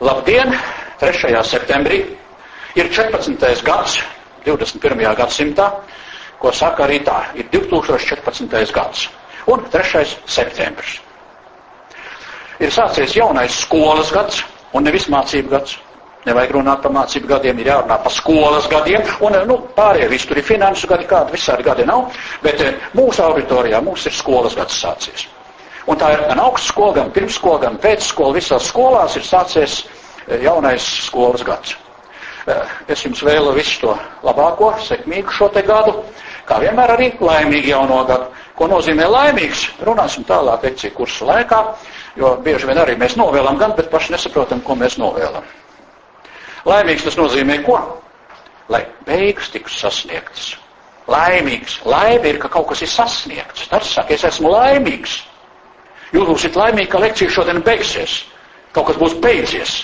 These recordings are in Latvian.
Labdien! 3. septembrī ir 14. gads 21. gadsimtā, ko saka arī tā, ir 2014. gads un 3. septembris. Ir sācies jaunais skolas gads un nevis mācību gads. Nevajag runāt par mācību gadiem, ir jārunā par skolas gadiem, un nu, pārējie visi tur ir finansu gadi, kādi visādi gadi nav, bet eh, mūsu auditorijā mums ir skolas gads sācies. Un tā ir gan augstskola, gan pirmskola, gan pēcskola, visās skolās ir sācies jaunais skolas gads. Eh, es jums vēlu visu to labāko, sekmīgu šo te gadu, kā vienmēr arī laimīgu jauno gadu. Ko nozīmē laimīgs? Runāsim tālāk lekciju kursu laikā, jo bieži vien arī mēs novēlam gan, bet paši nesaprotam, ko mēs novēlam. Laimīgs tas nozīmē ko? Lai beigas tiks sasniegtas. Laimīgs. Laime ir, ka kaut kas ir sasniegts. Tas saka, es esmu laimīgs. Jūs būsiet laimīgi, ka lekcija šodien beigsies. Kaut kas būs beidzies.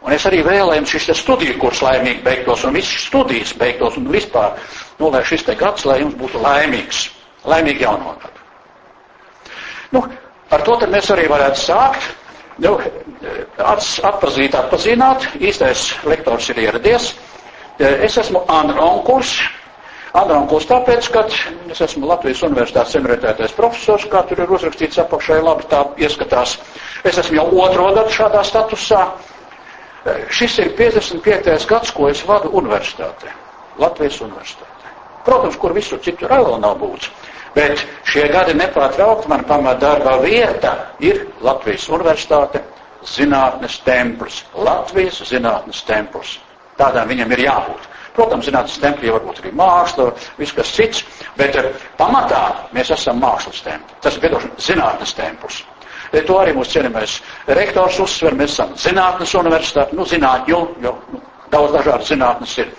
Un es arī vēlēju šis studiju kurs laimīgi beigtos un visas studijas beigtos un vispār, nu, lai šis te gads, lai jums būtu laimīgs. Laimīgi jauno gadu. Nu, ar to tad mēs arī varētu sākt. Nu, atpazīt, atpazīnāt, īstais lektors ir ieradies. Es esmu Andronkurs. Andronkurs tāpēc, ka es esmu Latvijas universitātes emeritētais profesors, kā tur ir uzrakstīts apakšai, labi tā ieskatās. Es esmu jau otro gadu šādā statusā. Šis ir 55. gads, ko es vadu universitātē. Latvijas universitātē. Protams, kur visur citur vēl nav būts. Bet šie gadi nepārtraukti man pamatdarba vieta ir Latvijas universitāte, zinātnes templis. Latvijas zinātnes templis. Tādām viņam ir jābūt. Protams, zinātnes templī var būt arī māksla, viss kas cits, bet eh, pamatā mēs esam mākslas templis. Tas ir, piedošana, zinātnes templis. To arī mūsu cienījamais rektors uzsver, mēs esam zinātnes universitāte, nu zinātņu, jo nu, daudz dažādas zinātnes ir.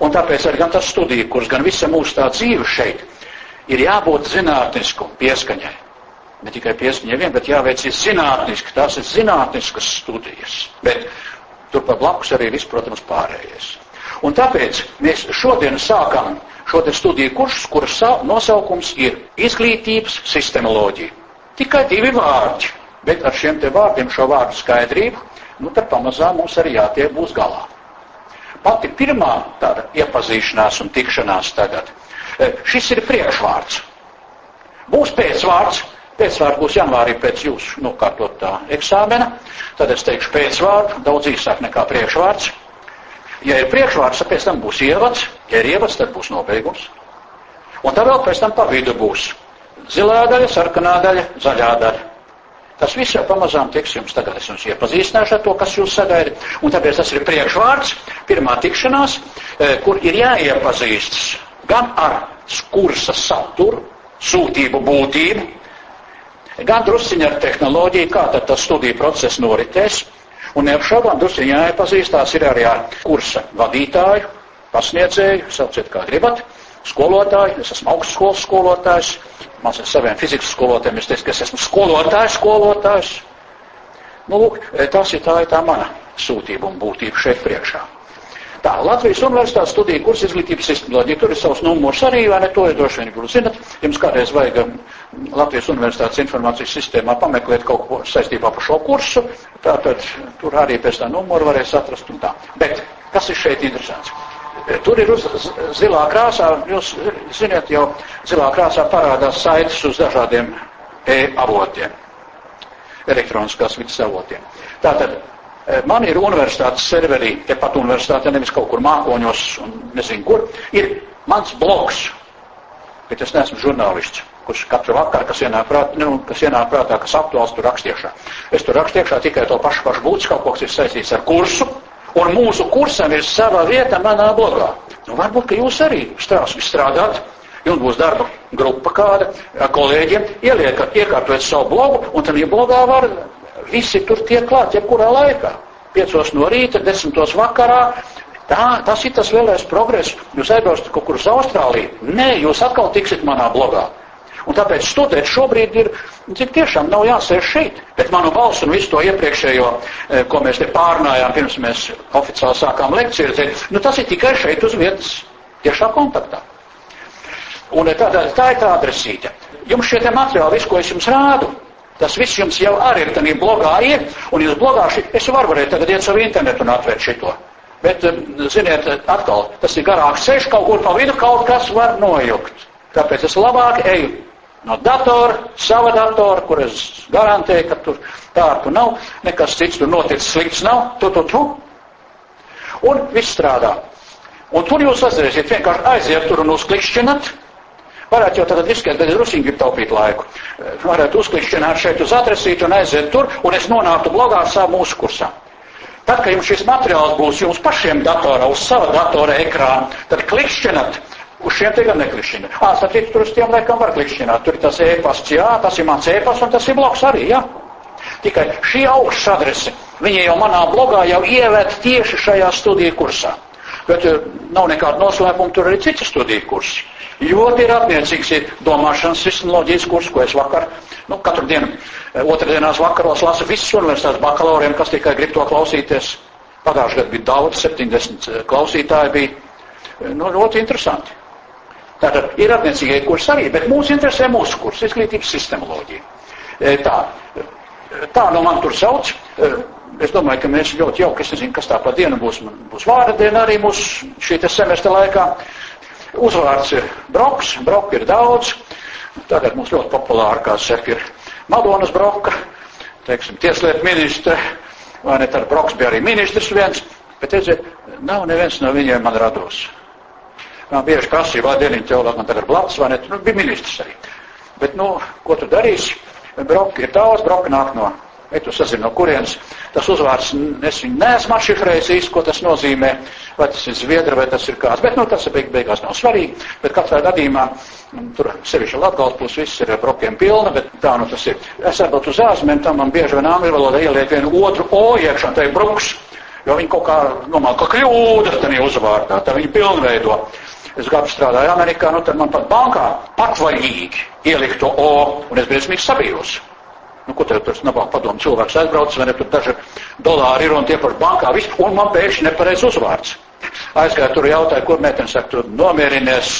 Un tāpēc arī gan tas studija, kurs, gan visa mūsu tā dzīve šeit ir jābūt zinātnisku pieskaņai. Ne tikai pieskaņai vien, bet jāveic ir zinātniski, tās ir zinātniskas studijas. Bet turpat blakus arī viss, protams, pārējais. Un tāpēc mēs šodien sākam šo te studiju kursus, kuras nosaukums ir izglītības sistemoloģija. Tikai divi vārdi, bet ar šiem te vārdiem šo vārdu skaidrību, nu tad pamazām mums arī jātiek būs galā. Pati pirmā tāda iepazīšanās un tikšanās tagad E, šis ir priekšvārds. Būs pēcvārds. Pēcvārds būs janvārī pēc jūsu nokārtotā eksāmena. Tad es teikšu pēcvārdu, daudz īsāk nekā priekšvārds. Ja ir priekšvārds, tad pēc tam būs ievads. Ja ir ievads, tad būs nobeigums. Un tad vēl pēc tam pa vidu būs zilā daļa, sarkanā daļa, zaļā daļa. Tas viss jau pamazām tiks jums tagad. Es jums iepazīstināšu ar to, kas jūs sagaida. Un tāpēc tas ir priekšvārds, pirmā tikšanās, e, kur ir jāiepazīstas gan ar kursa saturu, sūtību būtību, gan drusciņi ar tehnoloģiju, kā tad tas studiju process noritēs. Un neapšaubām drusciņi jāiepazīstās ir arī ar kursa vadītāju, pasniedzēju, sauciet kā gribat, skolotāju, es esmu augstskolas skolotājs, mans ar saviem fizikas skolotājiem, es teicu, ka es esmu skolotājs, skolotājs. Nu, lūk, tas ir tā, ir tā mana sūtība un būtība šeit priekšā. Tā, Latvijas universitātes studija kursa izglītības sistemoloģija, tur ir savs numurs arī, vai ne, to jūs droši vien jūs zinat. Jums kādreiz vajag um, Latvijas universitātes informācijas sistēmā pameklēt kaut ko saistībā par šo kursu, tātad tur arī pēc tā numuru varēs atrast un tā. Bet, kas ir šeit interesants? Tur ir uz zilā krāsā, jūs ziniet, jau zilā krāsā parādās saites uz dažādiem e-avotiem, elektroniskās vidas avotiem. Tātad Eh, man ir universitātes serverī, tepat universitāte, nevis kaut kur mākoņos un nezinu kur, ir mans bloks, bet es neesmu žurnālists, kurš katru vakaru, kas ienāk, prāt, nu, kas ienāk prātā, kas aktuāls, tur rakstiešā. Es tur rakstiešā tikai to pašu pašu būtis, kaut kas ir saistīts ar kursu, un mūsu kursam ir sava vieta manā blogā. Nu, varbūt, ka jūs arī strādāt, jums būs darba grupa kāda, kolēģiem, ieliekat, iekārtojat savu blogu, un tad, ja blogā var visi tur tiek klāt, jebkurā laikā. Piecos no rīta, desmitos vakarā. Tā, tas ir tas lielais progress. Jūs aizbraucat kaut kur uz Austrāliju. Nē, jūs atkal tiksiet manā blogā. Un tāpēc studēt šobrīd ir, cik tiešām nav jāsēž šeit. Bet manu balsu un visu to iepriekšējo, eh, ko mēs te pārnājām, pirms mēs oficiāli sākām lekciju, nu tas ir tikai šeit uz vietas, tiešā kontaktā. Un tā, tā, tā ir tā adresīte. Jums šie te materiāli, visu, ko es jums rādu, Tas viss jums jau arī ir tādā blogā iet, un jūs blogā šī, es varu varēt tagad iet savu internetu un atvērt šito. Bet, eh, ziniet, atkal, tas ir garāks ceļš, kaut kur pa vidu kaut kas var nojukt. Tāpēc es labāk eju no datora, sava datora, kur es garantēju, ka tur tārpu nav, nekas cits tur noticis slikts nav, tu, tu, tu. Un viss strādā. Un tur jūs atcerēsiet, vienkārši aiziet tur un uzklikšķinat, Varētu jau tagad riskēt, bet drusīgi gribu taupīt laiku. Varētu uzklikšķināt šeit uz atresīti un aiziet tur, un es nonāktu blogā savu mūsu kursā. Tad, kad jums šis materiāls būs jums pašiem datorā, uz sava datora ekrāna, tad klikšķinat. Uz šiem te gan neklikšķina. Ā, saprīt, tur uz tiem laikam var klikšķināt. Tur ir tas e-pasts, jā, tas ir mans e-pasts un tas ir bloks arī, jā. Tikai šī augšas adrese, viņa jau manā blogā jau ievērt tieši šajā studiju kursā. Bet nav nekāda noslēpuma, tur arī citi studiju kursi. Ļoti ir attiecīgs ir domāšanas sistemoloģijas kurs, ko es vakar, nu, katru dienu, eh, otrdienās vakaros lasu visus universitātes bakalauriem, kas tikai grib to klausīties. Pagājušajā gadā bija daudz, 70 eh, klausītāji bija. Eh, nu, ļoti interesanti. Tātad ir attiecīgie kursi arī, bet mūs interesē mūsu kurs, izglītības sistemoloģija. Tā, tā nu man tur sauc. Es domāju, ka mēs ļoti jauki, es nezinu, kas tā pa dienu būs. Būs vārda diena arī mūsu šī semestra laikā. Uzvārds ir Broks, Broka ir daudz. Tagad mums ļoti populāri, kā saka, ir Madonas Broka, teiksim, tieslietu ministre, vai ne tad Broks bija arī ministrs viens, bet, redziet, nav neviens no viņiem man rados. Man bieži prasīja, vai dieniņa teologa man tagad blats, vai ne, nu, bija ministrs arī. Bet, nu, ko tu darīsi? Broka ir daudz, Broka nāk no Vai tu sazini, no kurienes tas uzvārds, es viņu neesmu atšifrējis īsti, ko tas nozīmē, vai tas ir zviedra, vai tas ir kāds, bet, nu, tas beig, beigās nav svarīgi, bet katrā gadījumā, tur sevišķi Latgals būs viss ir brokiem pilna, bet tā nu tas ir. Es atbildu uz ārzemēm, tam man bieži vien angļu valodā ieliek vienu otru o iekšā, tā ir bruks, jo viņi kaut kā, domā, ka kļūdas tā uzvārdā, tā viņi pilnveido. Es gadu strādāju Amerikā, nu tad man pat bankā patvaļīgi ielikt to o, un es briesmīgi sabījos. Nu, ko tev tur nabāk padomu cilvēks aizbrauc, vai ne, tur daži dolāri ir un tie par bankā, viss, un man pēkšņi nepareiz uzvārds. Aizgāju tur jautāju, kur meitene saka, tu nomierinies,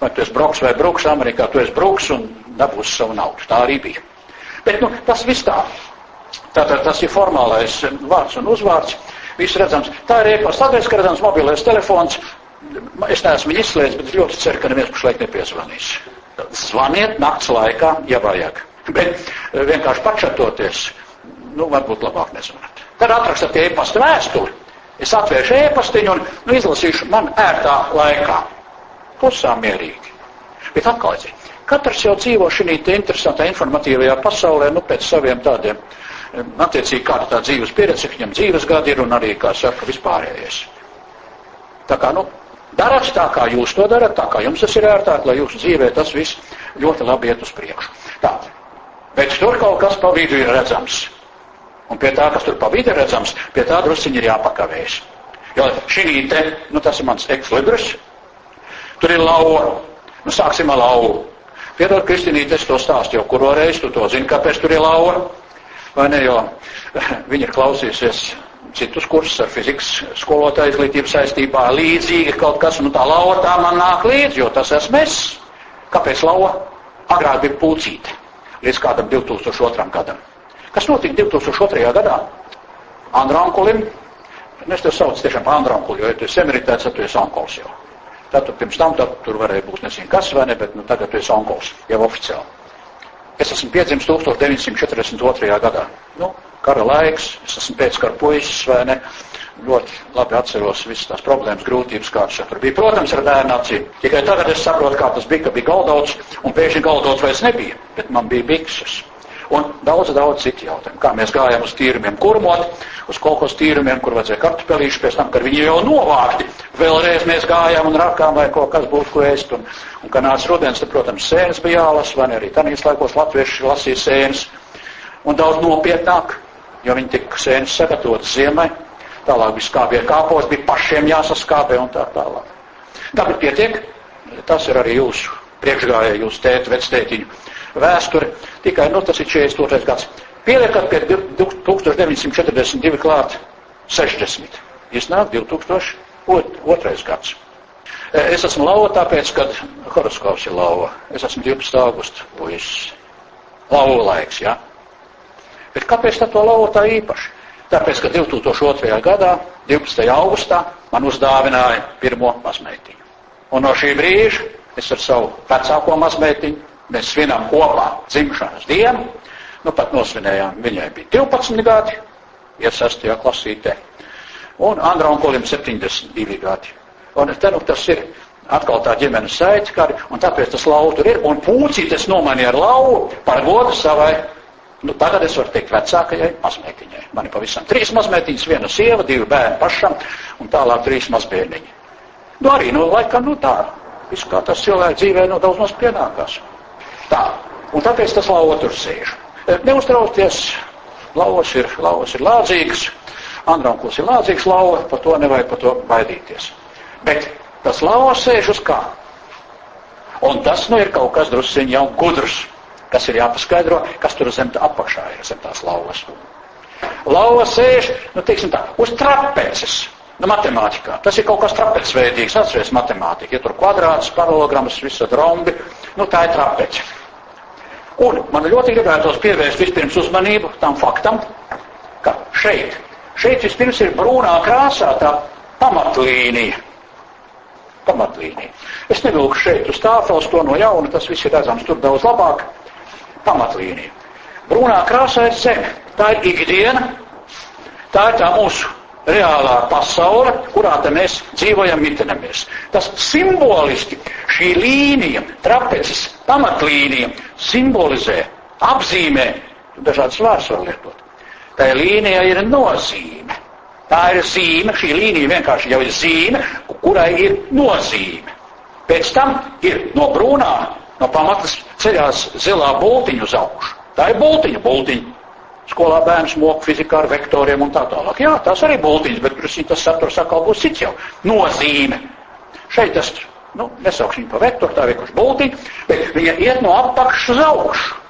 vai tu esi broks vai bruks, Amerikā tu esi bruks un dabūsi savu naudu. Tā arī bija. Bet, nu, tas viss tā. Tātad tas ir formālais vārds un uzvārds. Viss redzams. Tā ir e-pasta adrese, redzams mobilais telefons. Es neesmu izslēdzis, bet es ļoti ceru, ka neviens pašlaik nepiezvanīs. Zvaniet nakts laikā, ja vajag. Bet eh, vienkārši pačatoties, nu, varbūt labāk nezvanāt. Tad atrakstat e-pasta vēstuli. Es atvēršu e-pastiņu un nu, izlasīšu man ērtā laikā. Pusā mierīgi. Bet atkal, katrs jau dzīvo šī interesantā informatīvajā pasaulē, nu, pēc saviem tādiem, eh, attiecīgi kāda tā dzīves pieredze, viņam dzīves gadi ir un arī, kā saka, vispārējais. Tā kā, nu, darat tā, kā jūs to darat, tā kā jums tas ir ērtāk, lai jūsu dzīvē tas viss ļoti labi iet uz priekšu. Tā, Bet tur kaut kas pa vidu ir redzams. Un pie tā, kas tur pa vidu ir redzams, pie tā drusciņi ir jāpakavējas. Jo šī te, nu tas ir mans ekslibris, tur ir lauva. Nu sāksim ar lauvu. Piedod, Kristīnīt, es to stāstu jau kuro reizi, tu to zini, kāpēc tur ir lauva. Vai ne, jo viņi ir klausījusies citus kursus ar fizikas skolotāju izglītību saistībā līdzīgi kaut kas, nu tā lauva tā man nāk līdzi, jo tas esmu es. Kāpēc lauva? Agrāk bija pūcīte līdz kādam 2002. gadam. Kas notika 2002. gadā? Andronkulim, nu es te saucu tiešām par Andronkuli, jo ja tu esi emeritēts, tad tu esi onkols jau. Tad tu pirms tam tad tur varēja būt nezinu kas vai ne, bet nu, tagad tu esi onkols, jau oficiāli. Es esmu piedzimis 1942. gadā. Nu, kara laiks, es esmu pēckara puisis vai ne ļoti labi atceros visas tās problēmas, grūtības, kādas tur bija. Protams, ar bērnu acīm. Tikai tagad es saprotu, kā tas bija, ka bija galdauts, un pēkšņi galdauts vairs nebija, bet man bija bikses. Un daudz, daudz citu jautājumu. Kā mēs gājām uz tīrumiem kurmot, uz kolkos tīrumiem, kur vajadzēja kartupelīšu, pēc tam, kad viņi jau novākti, vēlreiz mēs gājām un rakām, vai kaut kas būtu, ko ēst. Un, un kad nāca rudens, tad, protams, sēnes bija jālasa, vai arī tanīs laikos latvieši lasīja sēnes. Un daudz nopietnāk, jo viņi tika sēnes sagatavotas ziemai, Tālāk bija skābie kāpos, bija pašiem jāsaskābē un tā tālāk. Tagad pietiek, tas ir arī jūsu priekšgājēji, jūsu tēta, vectētiņu vēsture. Tikai, nu, tas ir 42. gads. Pieliekat pie 1942 klāt 60. Iznāk 2002. gads. Es esmu lauva tāpēc, kad horoskops ir lauva. Es esmu 12. augusta puisis. Lauva laiks, jā. Ja? Bet kāpēc tā to lauva tā īpaši? Tāpēc, ka 2002. gadā, 12. augustā, man uzdāvināja pirmo mazmeitiņu. Un no šī brīža es ar savu vecāko mazmeitiņu, mēs svinām kopā dzimšanas dienu, nu pat nosvinējām, viņai bija 12 gadi, ir 6. klasītē, un Kolim 72 gadi. Un te nu tas ir atkal tā ģimenes saiti, kari, un tāpēc tas lauva tur ir, un pūcītes nomainīja ar lauvu par godu savai Nu, tagad es varu teikt vecākajai mazmeitiņai. Man ir pavisam trīs mazmeitiņas, viena sieva, divi bērni pašam un tālāk trīs mazbērniņi. Nu, arī, nu, laikam, nu tā, viss kā tas cilvēks dzīvē, nu, daudz maz pienākās. Tā, un tāpēc tas lauva tur sēž. E, neuztraukties, lauvas ir, lauvas ir lādzīgas, Andronkuls ir lādzīgs lauva, par to nevajag par to baidīties. Bet tas lauvas sēž uz kā? Un tas, nu, ir kaut kas drusciņ jau gudrs kas ir jāpaskaidro, kas tur zem apakšā ir, zem tās lauvas. Lauva sēž, nu, teiksim tā, uz trapeces. Nu, matemātikā. Tas ir kaut kas trapecveidīgs, atceries matemātika. Ja tur kvadrāts, paralogrammas, visad rombi, nu, tā ir trapece. Un man ļoti gribētos pievērst vispirms uzmanību tam faktam, ka šeit, šeit vispirms ir brūnā krāsā tā pamatlīnija. Pamatlīnija. Es nevilku šeit uz tāfeles to no jauna, tas viss ir redzams tur daudz labāk pamatlīnija. Brūnā krāsā ir zeme. Tā ir ikdiena, tā ir tā mūsu reālā pasaule, kurā mēs dzīvojam, mitenamies. Tas simboliski šī līnija, trapeces pamatlīnija, simbolizē, apzīmē, dažādas vārds var lietot. Tā līnija ir nozīme. Tā ir zīme, šī līnija vienkārši jau ir zīme, kurai ir nozīme. Pēc tam ir no brūnā No pamatas ceļās zilā būtiņa uz augšu. Tā ir būtiņa, būtiņa. Skolā bērns mok fizikā ar vektoriem un tā tālāk. Jā, tās arī būtiņas, bet prasīt, tas saturs atkal būs cits jau. Nozīme. Šeit tas, nu, nesaukšu viņu pa vektoru, tā vienkārši būtiņa, bet viņa iet no apakšas uz augšu.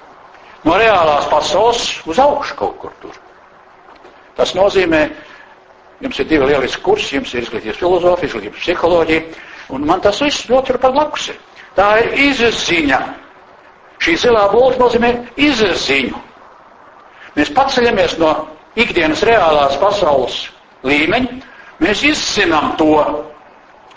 No reālās pasaules uz augšu kaut kur tur. Tas nozīmē, jums ir divi lieliski kursi, jums ir izglītības filozofija, izglītības psiholoģija, un man tas viss ļoti par blakus ir. Tā ir izziņa. Šī zilā būtne nozīmē izziņu. Mēs paceļamies no ikdienas reālās pasaules līmeņa, mēs izzinām to.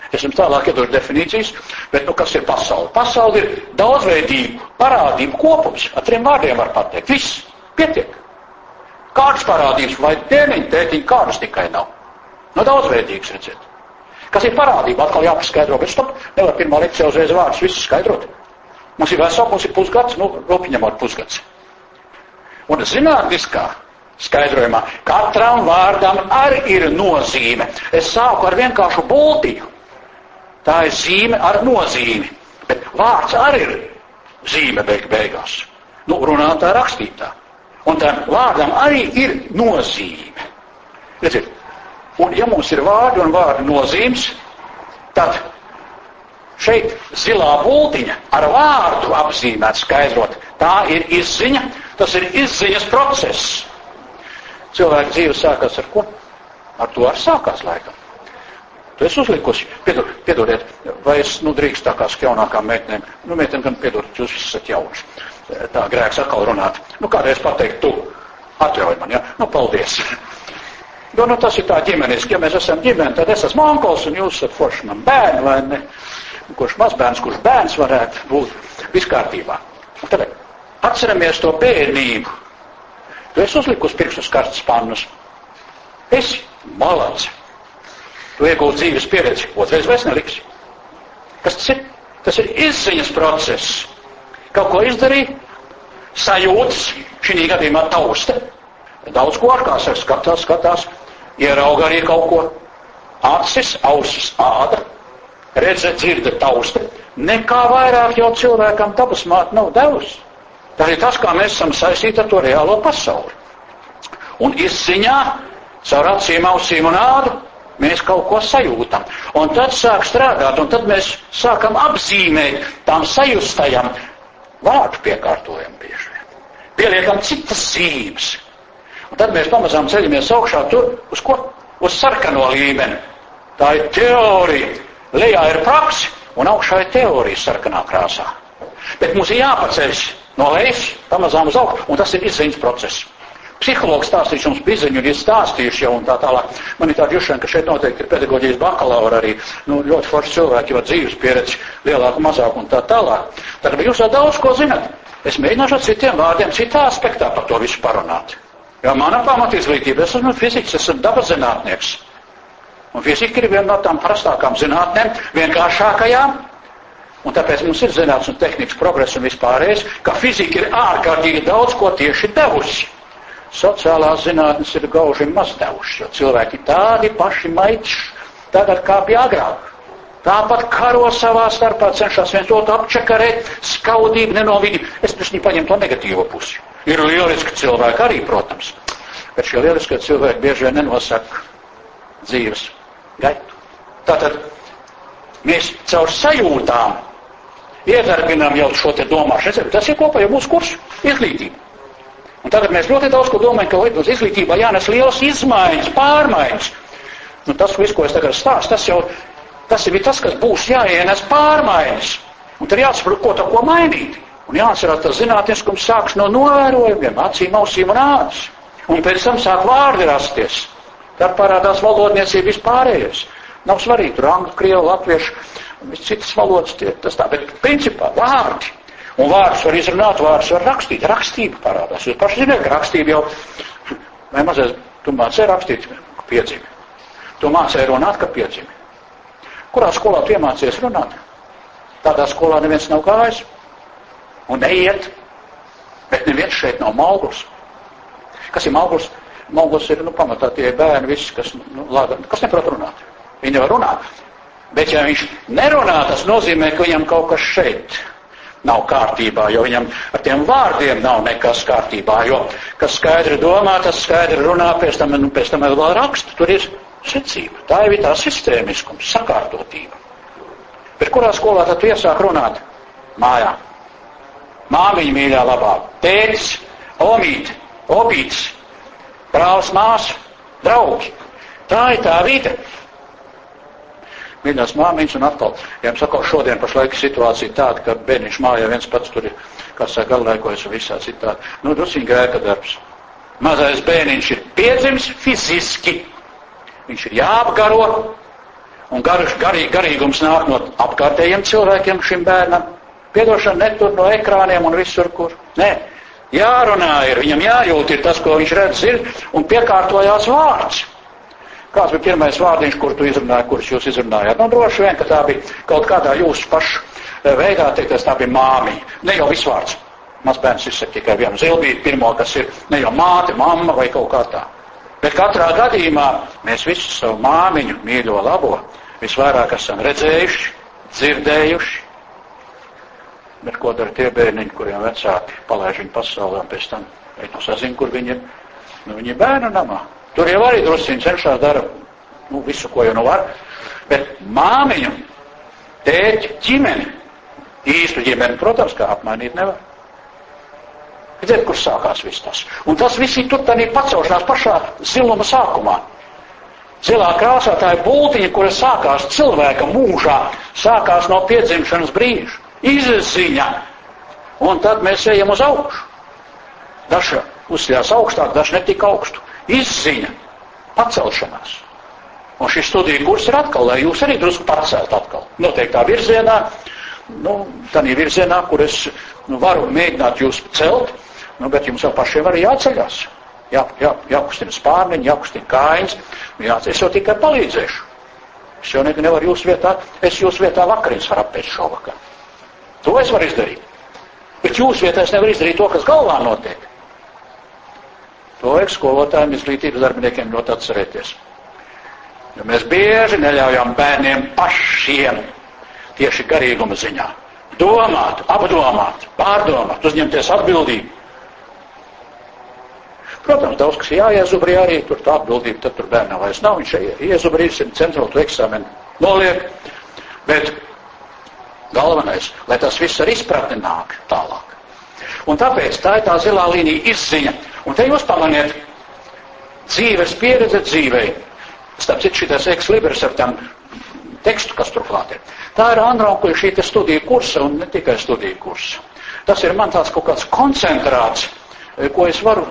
Es jums tālāk iedošu definīcijas, bet nu, kas ir pasaule? Pasaule ir daudzveidību, parādību kopums. Ar trim vārdiem var pateikt. Viss, pietiek. Kādas parādības, vai tēniņi, tētiņi, kādas tikai nav. Nu, daudzveidīgas, redziet. Kas ir parādība? Atkal jāpaskaidro, bet stop, nevar pirmā lekcijā uzreiz vārdus visus skaidrot. Mums ir vesels, mums ir pusgads, nu, ropiņamot pusgads. Un zinātniskā skaidrojumā katram vārdam arī ir nozīme. Es sāku ar vienkāršu bultiņu. Tā ir zīme ar nozīmi. Bet vārds arī ir zīme beig beigās. Nu, runātā rakstītā. Un tam vārdam arī ir nozīme. Redziet, Un ja mums ir vārdi un vārdu nozīmes, tad šeit zilā būtiņa ar vārdu apzīmēt, skaidrot, tā ir izziņa, tas ir izziņas process. Cilvēka dzīve sākās ar ko? Ar to ar sākās laikam. Tu esi uzlikusi, piedod, piedodiet, vai es, nu, drīkst tā kā skjaunākām meitenēm, nu, meitene gan piedodiet, jūs visi esat jaunas. Tā grēks atkal runāt. Nu, kādreiz pateikt, tu atļauj man, ja? Nu, paldies. Jo nu, tas ir tā ģimeniski, ja mēs esam ģimene, tad es esmu onkls un jūs esat forši man bērni, vai ne? Kurš mazbērns, kurš bērns varētu būt viskārtībā. Tad atceramies to bērnību. Tu esi uzlikus pirkstus karstas pannas. Es malacis. Tu iegūsi dzīves pieredzi, otrais vairs neliksi. Kas tas ir? Tas ir izziņas process. Kaut ko izdarīt, sajūtas, šī gadījumā tausta. Daudz ko ar kā saka, skatās, skatās, ierauga arī kaut ko. Acis, ausis, āda, redze, dzirde, tausta. Nekā vairāk jau cilvēkam dabas māte nav devusi. Tas ir tas, kā mēs esam saistīti ar to reālo pasauli. Un izziņā, caur acīm, ausīm un ādu, mēs kaut ko sajūtam. Un tad sāk strādāt, un tad mēs sākam apzīmēt tām sajustajām vārdu piekārtojam bieži vien. Pieliekam citas zīmes. Un tad mēs pamazām ceļamies augšā tur, uz ko? Uz sarkano līmeni. Tā ir teorija. Lejā ir praksa, un augšā ir teorija sarkanā krāsā. Bet mums ir jāpaceļas no lejas, pamazām uz augšu, un tas ir izziņas process. psihologs stāstījis jums biziņu, ir stāstījuši jau un tā tālāk. Man ir tā jušana, ka šeit noteikti ir pedagoģijas bakalaura arī, nu, ļoti forši cilvēki, jo dzīves pieredzi lielāku, mazāku un tā tālāk. Tad jūs jau daudz ko zinat. Es mēģināšu ar citiem vārdiem, citā aspektā par to visu parunāt. Jo mana pamatizglītība, es esmu fizikas, esmu dabas zinātnieks. Un fizika ir viena no tām prastākām zinātnēm, vienkāršākajām, Un tāpēc mums ir zinātnīs un tehnikas progress un vispārējais, ka fizika ir ārkārtīgi daudz ko tieši devusi. Sociālās zinātnes ir gauži maz devušas, jo cilvēki tādi paši maiķi tagad kā bija agrāk. Tāpat karo savā starpā, cenšas viens otru apčakarēt, skaudību nenovidi. Es pēc paņemu to negatīvo pusi. Ir lieliski cilvēki arī, protams, bet šie lieliskie cilvēki bieži vien nenosaka dzīves gaitu. Tātad mēs caur sajūtām iedarbinām jau šo te domāšanu. Tas ir kopā jau mūsu kursu izglītība. Un tagad mēs ļoti daudz ko domājam, ka uz izglītībā jānes lielas izmaiņas, pārmaiņas. Nu, tas viss, ko es tagad stāstu, tas jau tas ir tas, kas būs jāienes pārmaiņas. Un tad jāsaprot, ko to ko mainīt. Un jāatcerās, tas zinātniskums sāks no novērojumiem, acīm, ausīm un ādas. Un pēc tam sāk vārdi rasties. Tad parādās valodniecība vispārējais. Nav svarīgi, tur angļu, krievu, latviešu, citas valodas, tie, tas tā, bet principā vārdi. Un vārdus var izrunāt, vārdus var rakstīt. Rakstība parādās. Jūs paši zināt, ka rakstība jau, vai mazais, tu mācēji rakstīt, ka piedzimi. Tu mācēji runāt, ka piedzimi. Kurā skolā tu iemācījies runāt? Tādā skolā neviens nav gājis. Un neiet. Bet neviens šeit nav maugls. Kas ir maugls? Maugls ir, nu, pamatā tie bērni, visi, kas, nu, lāga, kas neprot runāt. Viņi nevar runāt. Bet ja viņš nerunā, tas nozīmē, ka viņam kaut kas šeit nav kārtībā, jo viņam ar tiem vārdiem nav nekas kārtībā, jo kas skaidri domā, tas skaidri runā, pēc tam, nu, pēc tam vēl raksta, tur ir secība. Tā ir tā sistēmiskums, sakārtotība. Bet kurā skolā tad iesāk runāt? Mājā. Māmiņa mīļā labā, tētis, omīt, opīts, brālis, māsa, draugi. Tā ir tā vide mīļās māmiņas, un atkal, ja jums atkal šodien pašlaik situācija tāda, ka bērniņš mājā viens pats tur ir, kā saka, galvēkojas un visā citādi. Nu, drusīgi grēka darbs. Mazais bērniņš ir piedzimis fiziski. Viņš ir jāapgaro, un garš, garī, garīgums nāk no apkārtējiem cilvēkiem šim bērnam. Piedošana netur no ekrāniem un visur, kur. Nē, jārunā ir, viņam jājūt ir tas, ko viņš redz, ir, un piekārtojās vārds. Kāds bija pirmais vārdiņš, kur tu izrunāji, kurš jūs izrunājāt? Nu, droši vien, ka tā bija kaut kādā jūsu pašu eh, veidā, teikt, tā bija māmiņa. Ne jau visvārds. Maz bērns izsaka tikai vienu zilbīti, pirmo, kas ir ne jau māte, mamma vai kaut kā tā. Bet katrā gadījumā mēs visu savu māmiņu mīļo labo visvairāk esam redzējuši, dzirdējuši. Bet ko dara tie bērniņi, kuriem vecāki palaiž viņu pasaulē un pēc tam, vai nu sazin, kur viņi ir? Nu, viņi ir bērnu namā. Tur jau arī drusciņi cenšas dara nu, visu, ko jau nu var. Bet māmiņu, tēķi, ģimeni, īstu ģimeni, protams, kā apmainīt nevar. Redziet, kur sākās viss tas. Un tas viss ir tur tādā pacelšanās pašā ziluma sākumā. Zilā krāsā tā ir būtiņa, kura sākās cilvēka mūžā, sākās no piedzimšanas brīža, izziņa. Un tad mēs ejam uz augšu. Dažs uzsļās augstāk, dažs netika augstu izziņa, pacelšanās. Un šis studiju kurs ir atkal, lai jūs arī drusku pacelt atkal. Noteiktā virzienā, nu, tādā virzienā, kur es nu, varu mēģināt jūs celt, nu, bet jums jau pašiem arī jāceļās. Jā, jā, jākustina spārniņi, jākustina kājas. Jā, es jau tikai palīdzēšu. Es jau nevaru jūsu vietā, es jūsu vietā vakariņas varu apēst šovakar. To es varu izdarīt. Bet jūsu vietā es nevaru izdarīt to, kas galvā notiek. To vajag skolotājiem, izglītības darbiniekiem ļoti atcerēties. Jo mēs bieži neļaujam bērniem pašiem tieši garīguma ziņā domāt, apdomāt, pārdomāt, uzņemties atbildību. Protams, daudz kas jāiezubrī arī, tur tā atbildība, tad tur bērnam vairs nav, viņš iezubrīs, centrālu eksāmenu noliek, bet galvenais, lai tas viss ar izpratni nāk tālāk. Un tāpēc tā ir tā zilā līnija izziņa. Un te jūs pamaniet dzīves pieredze dzīvei. Starp citu, šitas eks liberis ar tam tekstu, kas turklāt ir. Tā ir Andronkuļa šī studija kursa un ne tikai studija kursa. Tas ir man tāds kaut kāds koncentrāts ko es varu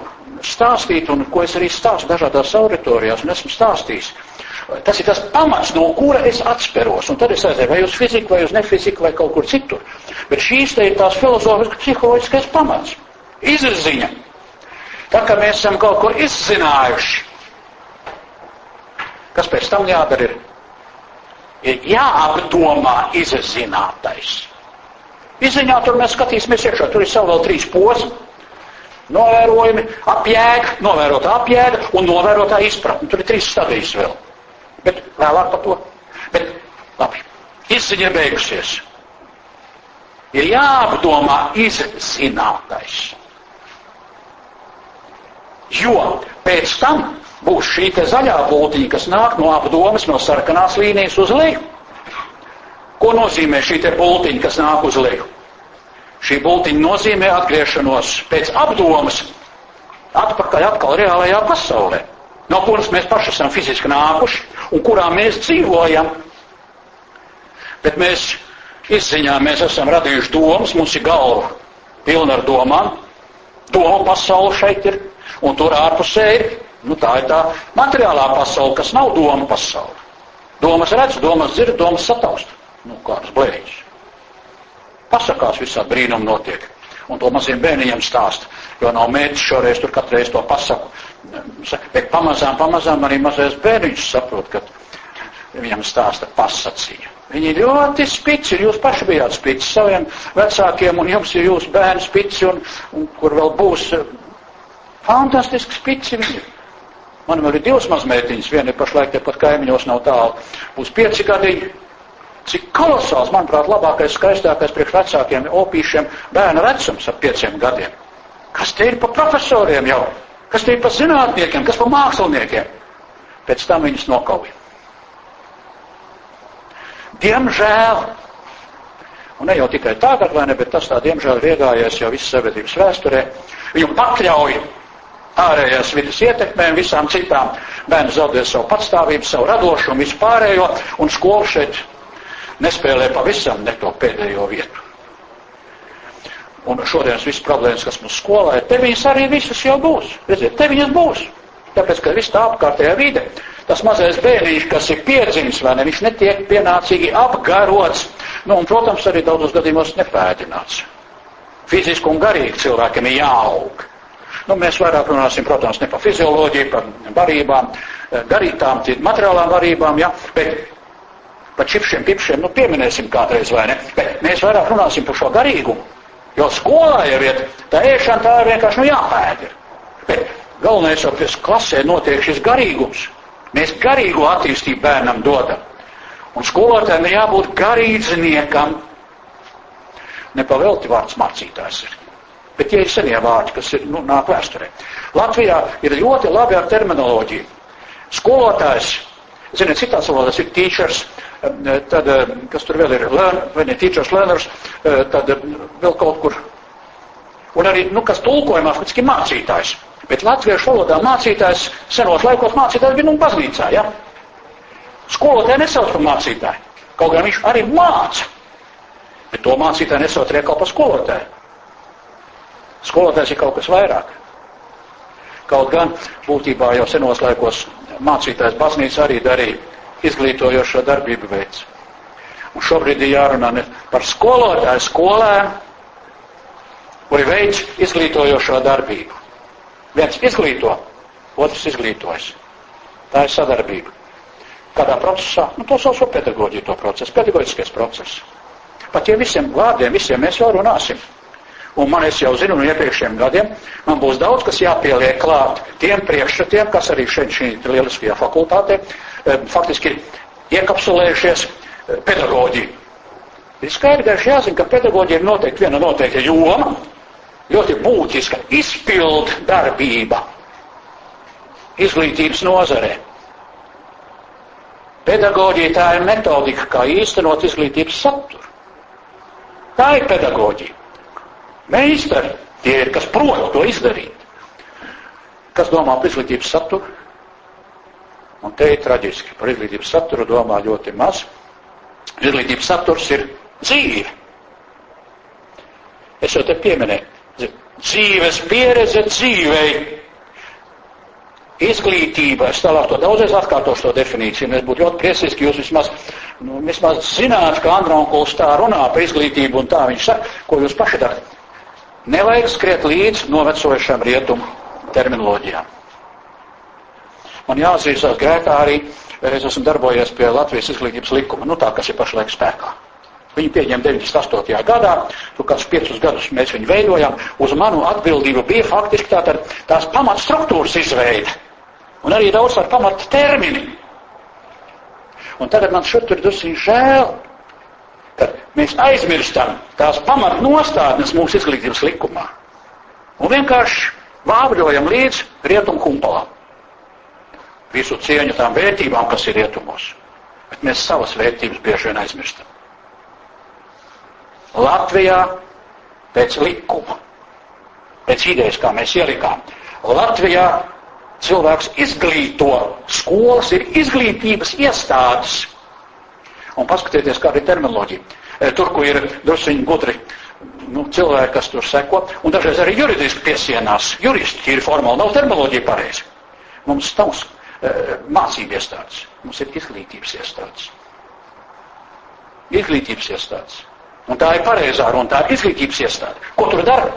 stāstīt un ko es arī stāstu dažādās auditorijās un esmu stāstījis. Tas ir tas pamats, no kura es atsperos, un tad es aizēju vai uz fiziku, vai uz nefiziku, vai kaut kur citur. Bet šīs te ir tās filozofiskas, psiholoģiskais pamats. Izziņa. Tā kā mēs esam kaut ko izzinājuši, kas pēc tam jādara ir, ir jāapdomā izzinātais. Izziņā tur mēs skatīsimies iekšā, tur ir savu vēl trīs posmi. Novērojumi, apjēga, novērotā apjēga un novērotā izpratne. Tur ir trīs stadijas vēl bet vēlāk par to. Bet, labi, izziņa beigusies. Ir jāapdomā izzinātais. Jo pēc tam būs šī te zaļā būtiņa, kas nāk no apdomas, no sarkanās līnijas uz leju. Ko nozīmē šī te būtiņa, kas nāk uz leju? Šī būtiņa nozīmē atgriešanos pēc apdomas atpakaļ atkal reālajā pasaulē no kuras mēs paši esam fiziski nākuši un kurā mēs dzīvojam. Bet mēs izziņā mēs esam radījuši domas, mums ir galva pilna ar domām, domu pasaule šeit ir, un tur ārpusē ir, nu tā ir tā materiālā pasaule, kas nav doma pasaule. Domas redz, domas dzird, domas sataust. Nu, kādas blēģis. Pasakās visā brīnum notiek. Un to maziem bērniņiem stāst, jo nav mērķis šoreiz tur katreiz to pasaku. Bet pamazām, pamazām arī mazais bērniņš saprot, ka viņam stāsta pasacīja. Viņi ir ļoti spici, jūs paši bijāt spici saviem vecākiem, un jums ir jūsu bērni spici, un, un kur vēl būs eh, fantastiski spici. Man vēl ir divas mazmētiņas, viena ir pašlaik tepat kaimiņos nav tālu, būs pieci gadiņi. Cik kolosāls, manuprāt, labākais, skaistākais priekš vecākiem opīšiem bērna vecums ap pieciem gadiem. Kas te ir pa profesoriem jau? Kas tie par zinātniekiem, kas par māksliniekiem? Pēc tam viņus nokauja. Diemžēl, un ne jau tikai tagad, vai ne, bet tas tā diemžēl ir iegājies jau visas sabiedrības vēsturē, viņu pakļauj ārējās vidas ietekmēm, visām citām. Bērni zaudē savu patstāvību, savu radošumu, vispārējo, un skola šeit nespēlē pavisam ne to pēdējo vietu. Un šodienas visas problēmas, kas mums skolā ir, te viņas arī visas jau būs. Redziet, te viņas būs. Tāpēc, ka viss tā apkārtējā vide, tas mazais bērniņš, kas ir piedzimis, vai ne, viņš netiek pienācīgi apgarots, nu, un, protams, arī daudzos gadījumos nepēdināts. Fiziski un garīgi cilvēkiem ir jāaug. Nu, mēs vairāk runāsim, protams, ne par fizioloģiju, par barībām, garītām, materiālām varībām, ja, bet par čipšiem, pipšiem, nu, pieminēsim kādreiz, vai ne, bet mēs vairāk runāsim par šo garīgumu Jo skolā jau iet, tā ēšana tā ir vienkārši nu jāpēd. Bet galvenais jau pēc klasē notiek šis garīgums. Mēs garīgo attīstību bērnam dodam. Un skolotājiem ir jābūt garīdzniekam. Nepavelti vārds mācītājs ir. Bet tie ir senie vārdi, kas ir, nu, nāk vēsturē. Latvijā ir ļoti labi ar terminoloģiju. Skolotājs, ziniet, citās valodās ir teachers, tad, eh, kas tur vēl ir, learn, vai ne, teachers, learners, eh, tad vēl kaut kur. Un arī, nu, kas tulkojumā faktiski mācītājs. Bet latviešu valodā mācītājs, senos laikos mācītājs bija, nu, baznīcā, ja? Skolotāji nesauc par mācītāju. Kaut gan viņš arī māca. Bet to mācītāju nesauc kaut par skolotāju. Skolotājs ir kaut kas vairāk. Kaut gan būtībā jau senos laikos mācītājs baznīca arī darīja izglītojošo darbību veids. Un šobrīd ir jārunā ne par skolotāju skolēnu, kuri veids izglītojošo darbību. Viens izglīto, otrs izglītojas. Tā ir sadarbība. Kādā procesā? Nu, to sauc par pedagoģiju, to procesu, pedagoģiskais process. Par tiem visiem vārdiem, visiem mēs jau runāsim. Un man es jau zinu no iepriekšējiem gadiem, man būs daudz, kas jāpieliek klāt tiem priekšstatiem, kas arī šeit šī lieliskajā fakultātē Eh, faktiski iekapsulējušies eh, pedagoģiju. Ir skaidrs, jāzina, ka pedagoģija ir noteikti viena noteikta joma, ļoti būtiska izpildu darbība izglītības nozarē. Pedagoģija tā ir metodika, kā īstenot izglītības saturu. Tā ir pedagoģija. Meistari tie ir, kas prot to izdarīt. Kas domā par izglītības saturu? Un te ir traģiski. Par izglītības saturu domā ļoti maz. Izglītības saturs ir dzīve. Es jau te pieminēju. dzīves pieredze dzīvei. Izglītība, es tālāk to daudzreiz atkārtošu to definīciju, un es būtu ļoti priecīgs, ka jūs vismaz, nu, vismaz zināt, ka Andronkuls tā runā par izglītību un tā viņš saka, ko jūs paši darat. Nevajag skriet līdz novecojušām rietumu terminoloģijām. Man jāatzīstās grēkā arī, es esmu darbojies pie Latvijas izglītības likuma, nu tā, kas ir pašlaik spēkā. Viņu pieņēma 98. gadā, tu kādus piecus gadus mēs viņu veidojām. Uz manu atbildību bija faktiski tātad tās pamatstruktūras izveide. Un arī daudz ar pamata termini. Un tagad man šur tur drusīgi žēl, ka mēs aizmirstam tās pamatnostādnes mūsu izglītības likumā. Un vienkārši vāvļojam līdz rietumu kumpalam. Visu cieņu tām vērtībām, kas ir rietumos. Bet mēs savas vērtības bieži vien aizmirstam. Latvijā pēc likuma, pēc idejas, kā mēs ielikām, Latvijā cilvēks izglīto, skolas ir izglītības iestādes. Un paskatieties, kāda ir terminoloģija. E, tur, kur ir drusciņi gudri nu, cilvēki, kas tur seko, un dažreiz arī juridiski piesienās. Juristi ir formāli, nav terminoloģija pareizi. Mums nav e, mācību iestādes, mums ir izglītības iestādes. Izglītības iestādes. Un tā ir pareizā runa, tā ir izglītības iestāde. Ko tur dara?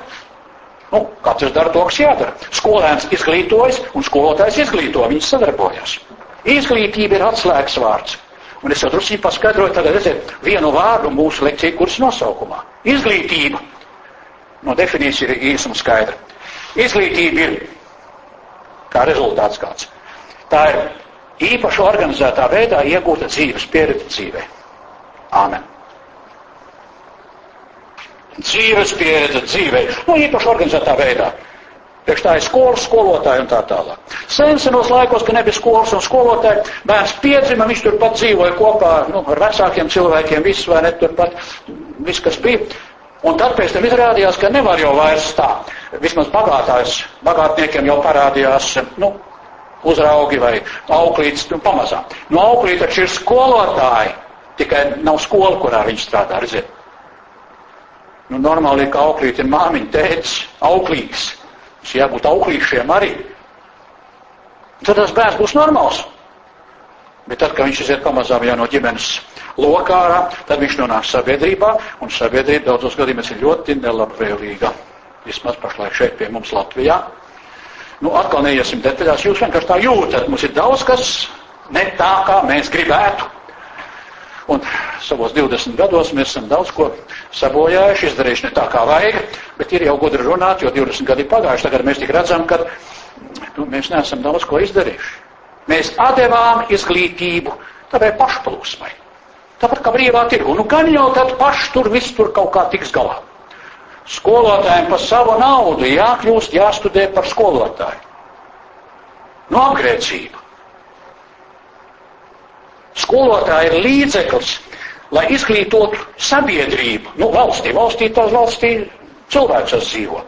Nu, katrs dara to, kas jādara. Skolēns izglītojas un skolotājs izglīto, viņi sadarbojas. Izglītība ir atslēgas vārds. Un es drusku paskaidroju, tagad redziet, vienu vārdu mūsu lekciju kursa nosaukumā. Izglītība. No definīcija ir īsa un skaidra. Izglītība ir kā rezultāts kāds. Tā ir īpaši organizētā veidā iegūta dzīves pieredze dzīvē. Āmen dzīves pieredze dzīvē, nu īpaši organizētā veidā. Priekš tā ir skolas, skolotāji un tā tālāk. Sensenos laikos, kad nebija skolas un skolotāji, bērns piedzima, viņš turpat dzīvoja kopā nu, ar vecākiem cilvēkiem, viss vai ne turpat, viss, kas bija. Un tad pēc tam izrādījās, ka nevar jau vairs tā. Vismaz bagātājs, bagātniekiem jau parādījās, nu, uzraugi vai auklītes, nu, pamazām. Nu, auklīt taču ir skolotāji, tikai nav skola, kurā viņi strādā, redziet. Nu, normāli, ka auklīt ir māmiņa, tēts, auklīgs. Tas jābūt auklīšiem arī. Tad tas bērns būs normāls. Bet tad, kad viņš iziet pamazām jau no ģimenes lokā, tad viņš nonāk sabiedrībā, un sabiedrība daudzos gadījumos ir ļoti nelabvēlīga. Vismaz pašlaik šeit pie mums Latvijā. Nu, atkal neiesim detaļās, jūs vienkārši tā jūtat. Mums ir daudz kas ne tā, kā mēs gribētu. Un savos 20 gados mēs esam daudz ko sabojājuši, izdarījuši ne tā, kā vajag, bet ir jau gudri runāt, jo 20 gadi ir pagājuši. Tagad mēs tik redzam, ka nu, mēs neesam daudz ko izdarījuši. Mēs atdevām izglītību tādai pašplūsmai. Tāpat kā brīvā tirgu. Nu, gan jau tad paši tur viss tur kaut kā tiks galā. Skolotājiem par savu naudu jākļūst, jāstudē par skolotāju. Nu, apgrēcība. Skolotāji ir līdzeklis, lai izglītotu sabiedrību. Nu, valstī, valstī tās valstī cilvēks dzīvo.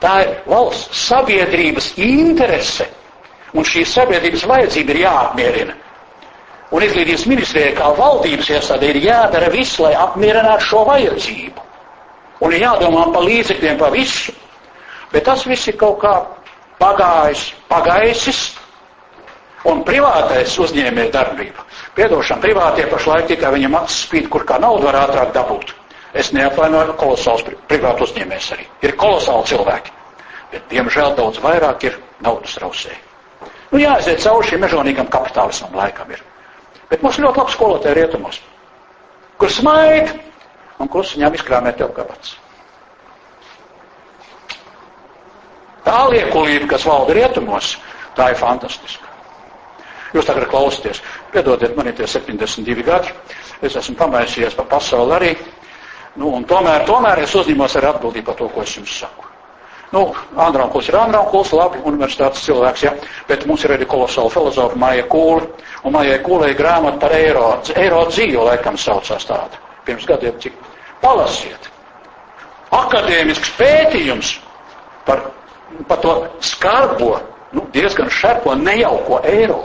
Tā ir valsts sabiedrības interese, un šī sabiedrības vajadzība ir jāapmierina. Un izglītības ministrijai kā valdības iestādē ir jādara viss, lai apmierinātu šo vajadzību. Un ir jādomā par līdzekļiem, par visu. Bet tas viss ir kaut kā pagājis, pagaisis, un privātais uzņēmēja darbība Piedošana privātie pašlaik tikai viņam acis spīd, kur kā naudu var ātrāk dabūt. Es neapvainoju kolosāls privātu uzņēmējs arī. Ir kolosāli cilvēki. Bet, diemžēl, daudz vairāk ir naudas rausēji. Nu, jāaiziet cauri šim mežonīgam kapitālismam laikam ir. Bet mums ļoti labi skolotāji rietumos, kur smaid un klusiņām izkrāmē tev kabats. Tā liekulība, kas valda rietumos, tā ir fantastiska. Jūs tagad klausāties. Piedodiet, man ir tie 72 gadi. Es esmu pamaisījies pa pasauli arī. Nu, un tomēr, tomēr es uzņemos arī atbildību par to, ko es jums saku. Nu, Andrānkuls ir Andrānkuls, labi, universitātes cilvēks, ja, bet mums ir arī kolosāla filozofa Maija Kūla, un Maijai Kūlai grāmata par eiro, eiro dzīvu, laikam saucās tāda, pirms gadiem cik. Palasiet. Akadēmisks pētījums par, par to skarbo, nu, diezgan šerpo, nejauko eiro.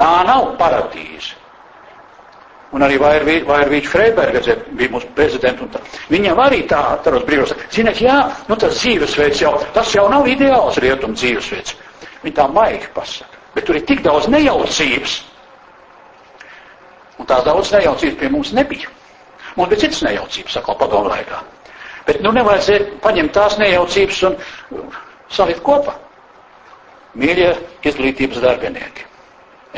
Tā nav paradīze. Un arī Vairvīča Freiberga bija mūsu prezidents. Viņam arī tā, tādos brīžos, ziniet, jā, nu tas dzīvesveids jau, tas jau nav ideāls rietumu dzīvesveids. Viņi tā maigi pasaka. Bet tur ir tik daudz nejaucības. Un tās daudz nejaucības pie mums nebija. Mums bija citas nejaucības, atkal padomu laikā. Bet nu nevajadzēja paņemt tās nejaucības un salikt kopā. Mīļie izglītības darbinieki.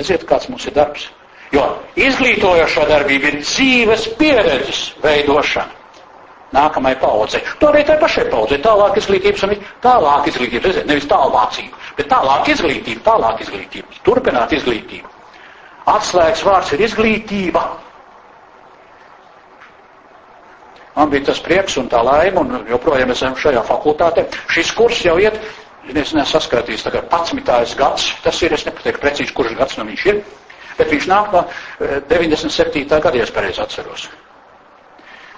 Eziet, kāds mums ir darbs. Jo izglītojošā darbība ir dzīves pieredzes veidošana nākamajai paudzei. To arī tai pašai paudzei. Tālāk izglītības un tālāk izglītības, redziet, nevis tālmācība, bet tālāk izglītība, tālāk izglītība, turpināt izglītību. Atslēgas vārds ir izglītība. Man bija tas prieks un tā laime, un joprojām esam šajā fakultātē. Šis kurs jau iet, es nesaskatījis, tagad 11. gads, tas ir, es nepateiktu precīzi, kurš gads no viņš ir. Bet viņš nāk no 97. Eh, gada, ja es pareizi atceros.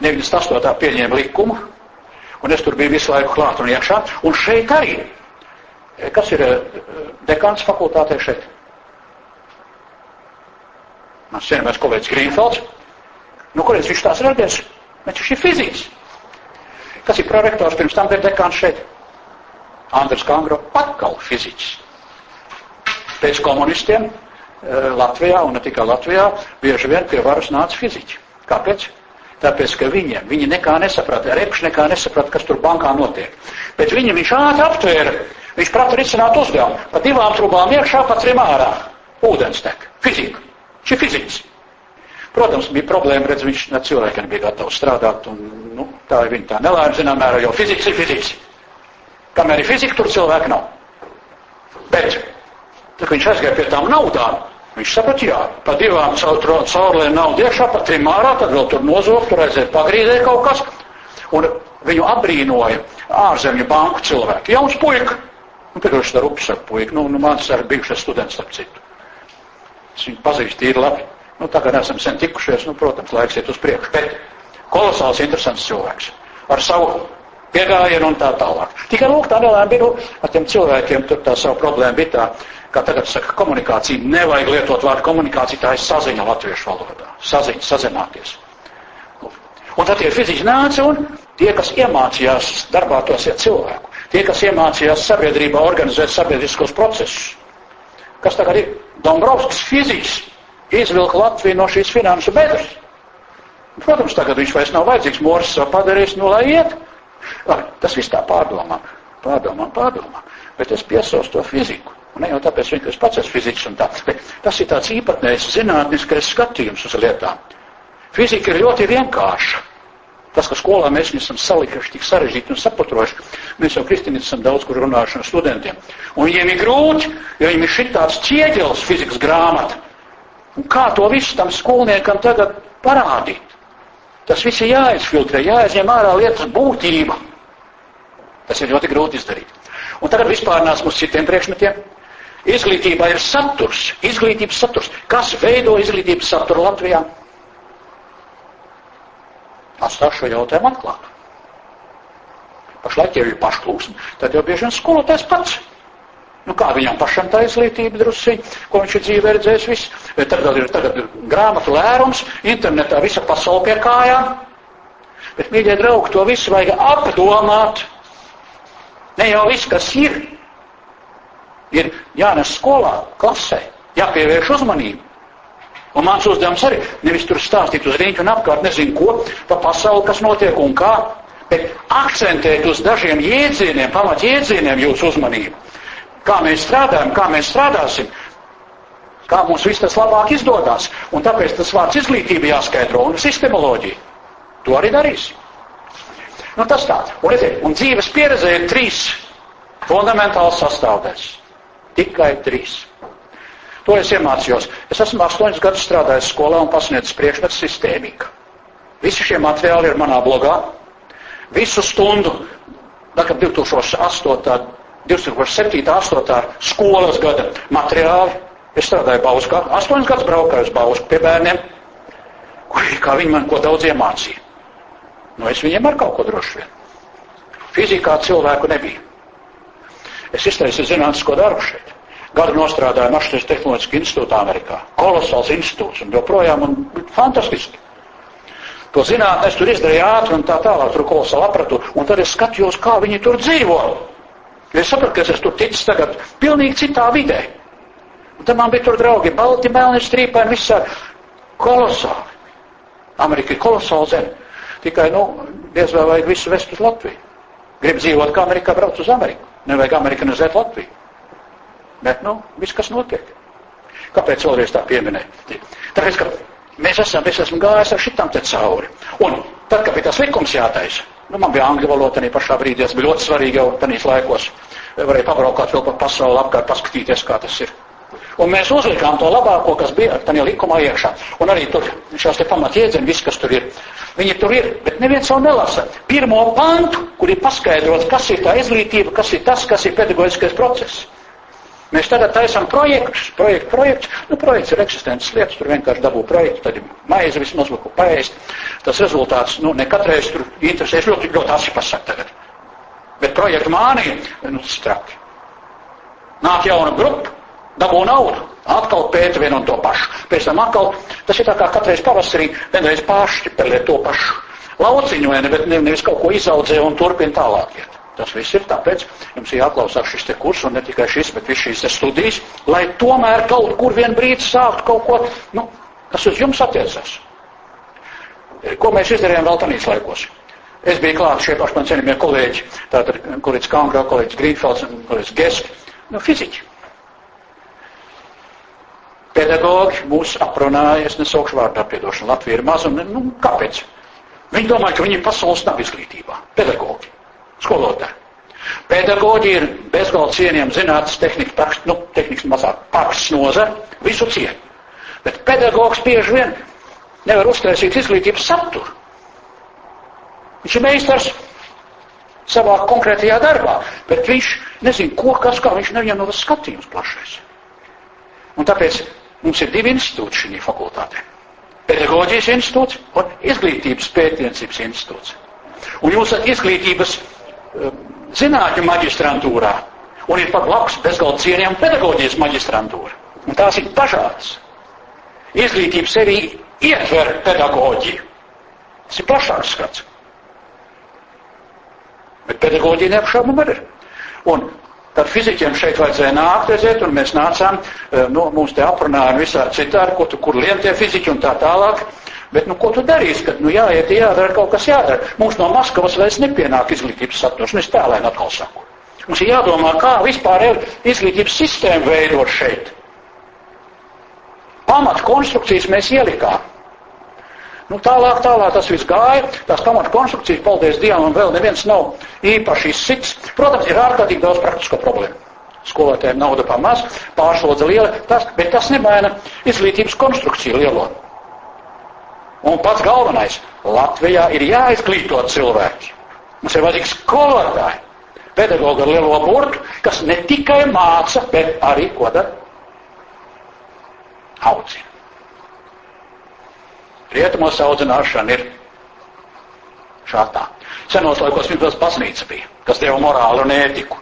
98. pieņēma likumu, un es tur biju visu laiku klāt un iekšā. Un šeit arī, eh, kas ir eh, dekāns fakultātē šeit? Mans cienījamais kolēģis Grīnfelds. Nu, kurienes viņš tās radies? Viņš ir fizikas. Kas ir prorektors pirms tam bija dekāns šeit? Andrs Kangro, atkal fiziķis. Pēc komunistiem Eh, Latvijā, un ne tikai Latvijā, bieži vien pie varas nāca fiziķi. Kāpēc? Tāpēc, ka viņiem, viņi nekā nesaprata, repš nekā nesaprata, kas tur bankā notiek. Bet viņi viņš ātri aptvēra, viņš prata risināt uzdevumu. Pa divām trubām iekšā, pa trim ārā. Ūdens tek. Fizika. Šī fizikas. Protams, bija problēma, redz, viņš ne cilvēkiem bija gatavs strādāt, un, nu, tā ir viņa tā nelēma, zinām, mērā, jo fizikas ir fizikas. Kamēr ir fizika, tur cilvēka nav. Bet Tad viņš aizgāja pie tām naudām. Viņš saprata, jā, pa divām caurlēm naudu iekšā, pa trim ārā, tad vēl tur nozogt, tur aiziet pagrīdē kaut kas. Un viņu apbrīnoja ārzemju banku cilvēki. Jauns puika. Nu, piedošs ar upi saka puika. Nu, nu mans ar bijušais students, starp citu. Es viņu pazīstu tīri labi. Nu, tagad esam sen tikušies, nu, protams, laiks iet uz priekšu. Bet kolosāls interesants cilvēks. Ar savu piegājienu un tā tālāk. Tikai lūk, tā nelēma bija, nu, ar tiem cilvēkiem tur tā savu problēmu bija tā kā tagad saka, komunikācija, nevajag lietot vārdu komunikācija, tā ir saziņa latviešu valodā. Saziņa, sazināties. Un tad tie fiziķi nāca un tie, kas iemācījās darbā tos iet cilvēku, tie, kas iemācījās sabiedrībā organizēt sabiedriskos procesus. Kas tagad ir? Dombrovskis fiziķis izvilka Latviju no šīs finansu bedres. Protams, tagad viņš vairs nav vajadzīgs, Moris padarījis, nu lai iet. Tas viss tā pārdomā, pārdomā, pārdomā. Bet es piesaustu to fiziku. Un ne jau tāpēc, ka es pats esmu fiziķis un tā, bet tas ir tāds īpatnējs zinātniskais skatījums uz lietām. Fizika ir ļoti vienkārša. Tas, ka skolā mēs viņu esam salikuši tik sarežģīti un saprotoši, mēs jau kristīni esam daudz kur runājuši ar studentiem. Un viņiem ir grūti, jo viņiem ir šitāds ķieģelis fizikas grāmata. Un kā to visu tam skolniekam tagad parādīt? Tas viss ir jāizfiltrē, jāizņem ārā lietas būtība. Tas ir ļoti grūti izdarīt. Un tagad vispār nāc mums citiem priekšmetiem. Izglītībā ir saturs, izglītības saturs. Kas veido izglītības saturu Latvijā? Atstāšu šo jautājumu atklātu. Pašlaik jau ir pašplūsma, tad jau bieži vien skolotājs pats. Nu, kā viņam pašam tā izglītība drusi, ko viņš ir dzīvē redzējis viss. Tagad ir tagad grāmatu lērums, internetā visa pasaule pie kājām. Bet, mīļie draugi, to visu vajag apdomāt. Ne jau viss, kas ir, ir jānes skolā, klasē, jāpievērš uzmanību. Un mans uzdevums arī nevis tur stāstīt uz rīņķu un apkārt nezinu ko, pa pasauli, kas notiek un kā, bet akcentēt uz dažiem jēdzieniem, pamat jēdzieniem jūsu uzmanību. Kā mēs strādājam, kā mēs strādāsim, kā mums viss tas labāk izdodas. Un tāpēc tas vārds izglītība jāskaidro un sistemoloģija. To arī darīs. Nu, tas tā. Un, redziet, un dzīves pieredze ir trīs fundamentāls sastāvdaļas. Tikai trīs. To es iemācījos. Es esmu astoņus gadus strādājis skolā un pasniedzis priekšmetu sistēmika. Visi šie materiāli ir manā blogā. Visu stundu, tagad 2008. 2007. 8. skolas gada materiāli. Es strādāju Bauskā, astoņus gadus braukāju uz Bausku pie bērniem, kuri, kā viņi man ko daudz iemācīja. Nu, es viņiem ar kaut ko droši vien. Fizikā cilvēku nebija. Es izteicu zinātnisko darbu šeit. gadu nostrādāju Mašīnas tehnoloģiskā institūtā Amerikā. Kolosāls institūts un joprojām un fantastiski. To zinātnē es tur izdarīju ātri un tā tālāk, tur kolosāli apratu, un tad es skatījos, kā viņi tur dzīvo. Es sapratu, ka es tur ticis tagad pilnīgi citā vidē. Un tad man bija tur draugi, balti, melni, strīpaini, visā kolosāli. Amerika ir kolosāla zeme. Tikai, nu, diez vai vajag visu vest uz Latviju. Grib dzīvot kā Amerikā, brauc uz Ameriku. Nevajag amerikanizēt Latviju. Bet, nu, viss, kas notiek. Kāpēc vēlreiz tā pieminēja? Tāpēc, ka mēs esam, es esmu gājis ar šitam te cauri. Un tad, kad bija tas likums jātaisa, nu, man bija angļu valoda arī pašā brīdī, tas bija ļoti svarīgi jau tanīs laikos. Varēja pabraukāt vēl pa pasauli apkārt, paskatīties, kā tas ir. Un mēs uzlikām to labāko, kas bija tajā likumā iekšā. Un arī tur šās te pamatiedzieni, viss, kas tur ir. Viņi tur ir, bet neviens jau nelasa. Pirmo pantu, kur ir paskaidrots, kas ir tā izglītība, kas ir tas, kas ir pedagoģiskais process. Mēs tagad taisām projektus, projektu, projekts. Nu, projekts ir eksistences lietas, tur vienkārši dabū projektu, tad ir maize vismaz ko paēst. Tas rezultāts, nu, ne katreiz tur interesēs ļoti, ļoti asi pasaka tagad. Bet projektu mānija, nu, straki. Nāk jauna grupa, dabū naudu, atkal pēta vienu un to pašu. Pēc tam atkal, tas ir tā kā katreiz pavasarī, vienreiz pāršķipelē to pašu lauciņu, ne, bet nevis kaut ko izaudzē un turpina tālāk iet. Tas viss ir tāpēc, jums jāklausās šis te kurs, un ne tikai šis, bet viss šīs studijas, lai tomēr kaut kur vien brīdi sākt kaut ko, nu, kas uz jums attiecas. Ko mēs izdarījām vēl tanīs laikos? Es biju klāt šie paši man cienījamie kolēģi, tātad kolēģis Kangrā, kolēģis Grīnfelds un kolēģis Geski, nu, fiziķi. Pedagogi mūs aprunāja, es nesaukšu vārdā piedošanu, Latvija ir maza, un, nu, kāpēc? Viņi domā, ka viņi pasaules nav izglītībā. Pedagogi skolotāji. Pedagoģi ir bezgalīgi cienījama zinātnes tehnika, praksa, nu, tehnikas mazāk prakses nozara, visu cieņu. Bet pedagogs bieži vien nevar uztaisīt izglītības saturu. Viņš ir meistars savā konkrētajā darbā, bet viņš nezina, ko, kas, kā viņš nevienam tas skatījums plašais. Un tāpēc mums ir divi institūti šī fakultātē. Pedagoģijas institūts un izglītības pētniecības institūts. Un jūs esat izglītības zinātņu maģistrantūrā, un ir pat labs bezgalīgi cienījama pedagoģijas maģistrantūra. Un tās ir dažādas. Izglītība sevī ietver pedagoģiju. Tas ir plašāks skats. Bet pedagoģija neapšaubam arī ir. Un tad fizikiem šeit vajadzēja nākt, redziet, un mēs nācām, nu, mums te aprunājām visā citādi, ko tu, kur lien tie fiziķi un tā tālāk. Bet, nu, ko tu darīsi, kad, nu, jāiet, jādara kaut kas jādara. Mums no Maskavas vairs nepienāk izglītības saturs, es tēlēnu atkal saku. Mums ir jādomā, kā vispār ir izglītības sistēma veidot šeit. Pamat konstrukcijas mēs ielikām. Nu, tālāk, tālāk tas viss gāja, tās pamat konstrukcijas, paldies Dievam, vēl neviens nav īpaši izsits. Protams, ir ārkārtīgi daudz praktisko problēmu. Skolotājiem nauda pamaz, pārslodze liela, tas, bet tas nemaina izglītības konstrukciju lielo. Un pats galvenais - Latvijā ir jāizglīto cilvēki. Mums ir vajadzīgs skolotāji, pedagogi ar lielo burtu, kas ne tikai māca, bet arī ko dara? Audzina. Rietumos audzināšana ir šādā. Senos laikos pirms baznīca bija, kas deva morālu un ētiku.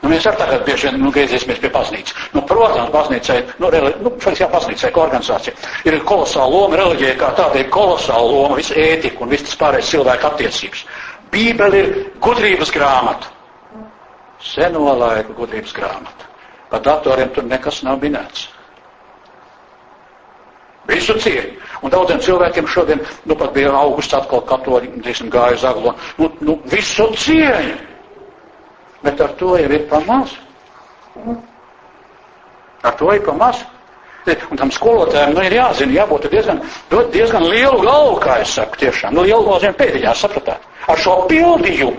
Nu, mēs arī tagad bieži vien nu, griezīsimies pie baznīcas. Nu, protams, baznīcai, nu, reli, nu faktiski jā, baznīcai kā organizācija, ir kolosāla loma, reliģija kā tāda ir kolosāla loma, visa ētika un viss tas pārējais cilvēka attiecības. Bībeli ir gudrības grāmata. Seno laiku gudrības grāmata. Par datoriem tur nekas nav minēts. Visu cieņu. Un daudziem cilvēkiem šodien, nu pat bija augusts atkal katoļi, teiksim, gāja zaglo. Nu, nu, visu cieņu bet ar to jau ir pamaz. Ar to ir pamaz. Un tam skolotājiem nu, ir jāzina, jābūt diezgan, diezgan lielu galvu, kā es saku, tiešām. Nu, lielu galvu pēdiņā sapratāt. Ar šo pildījumu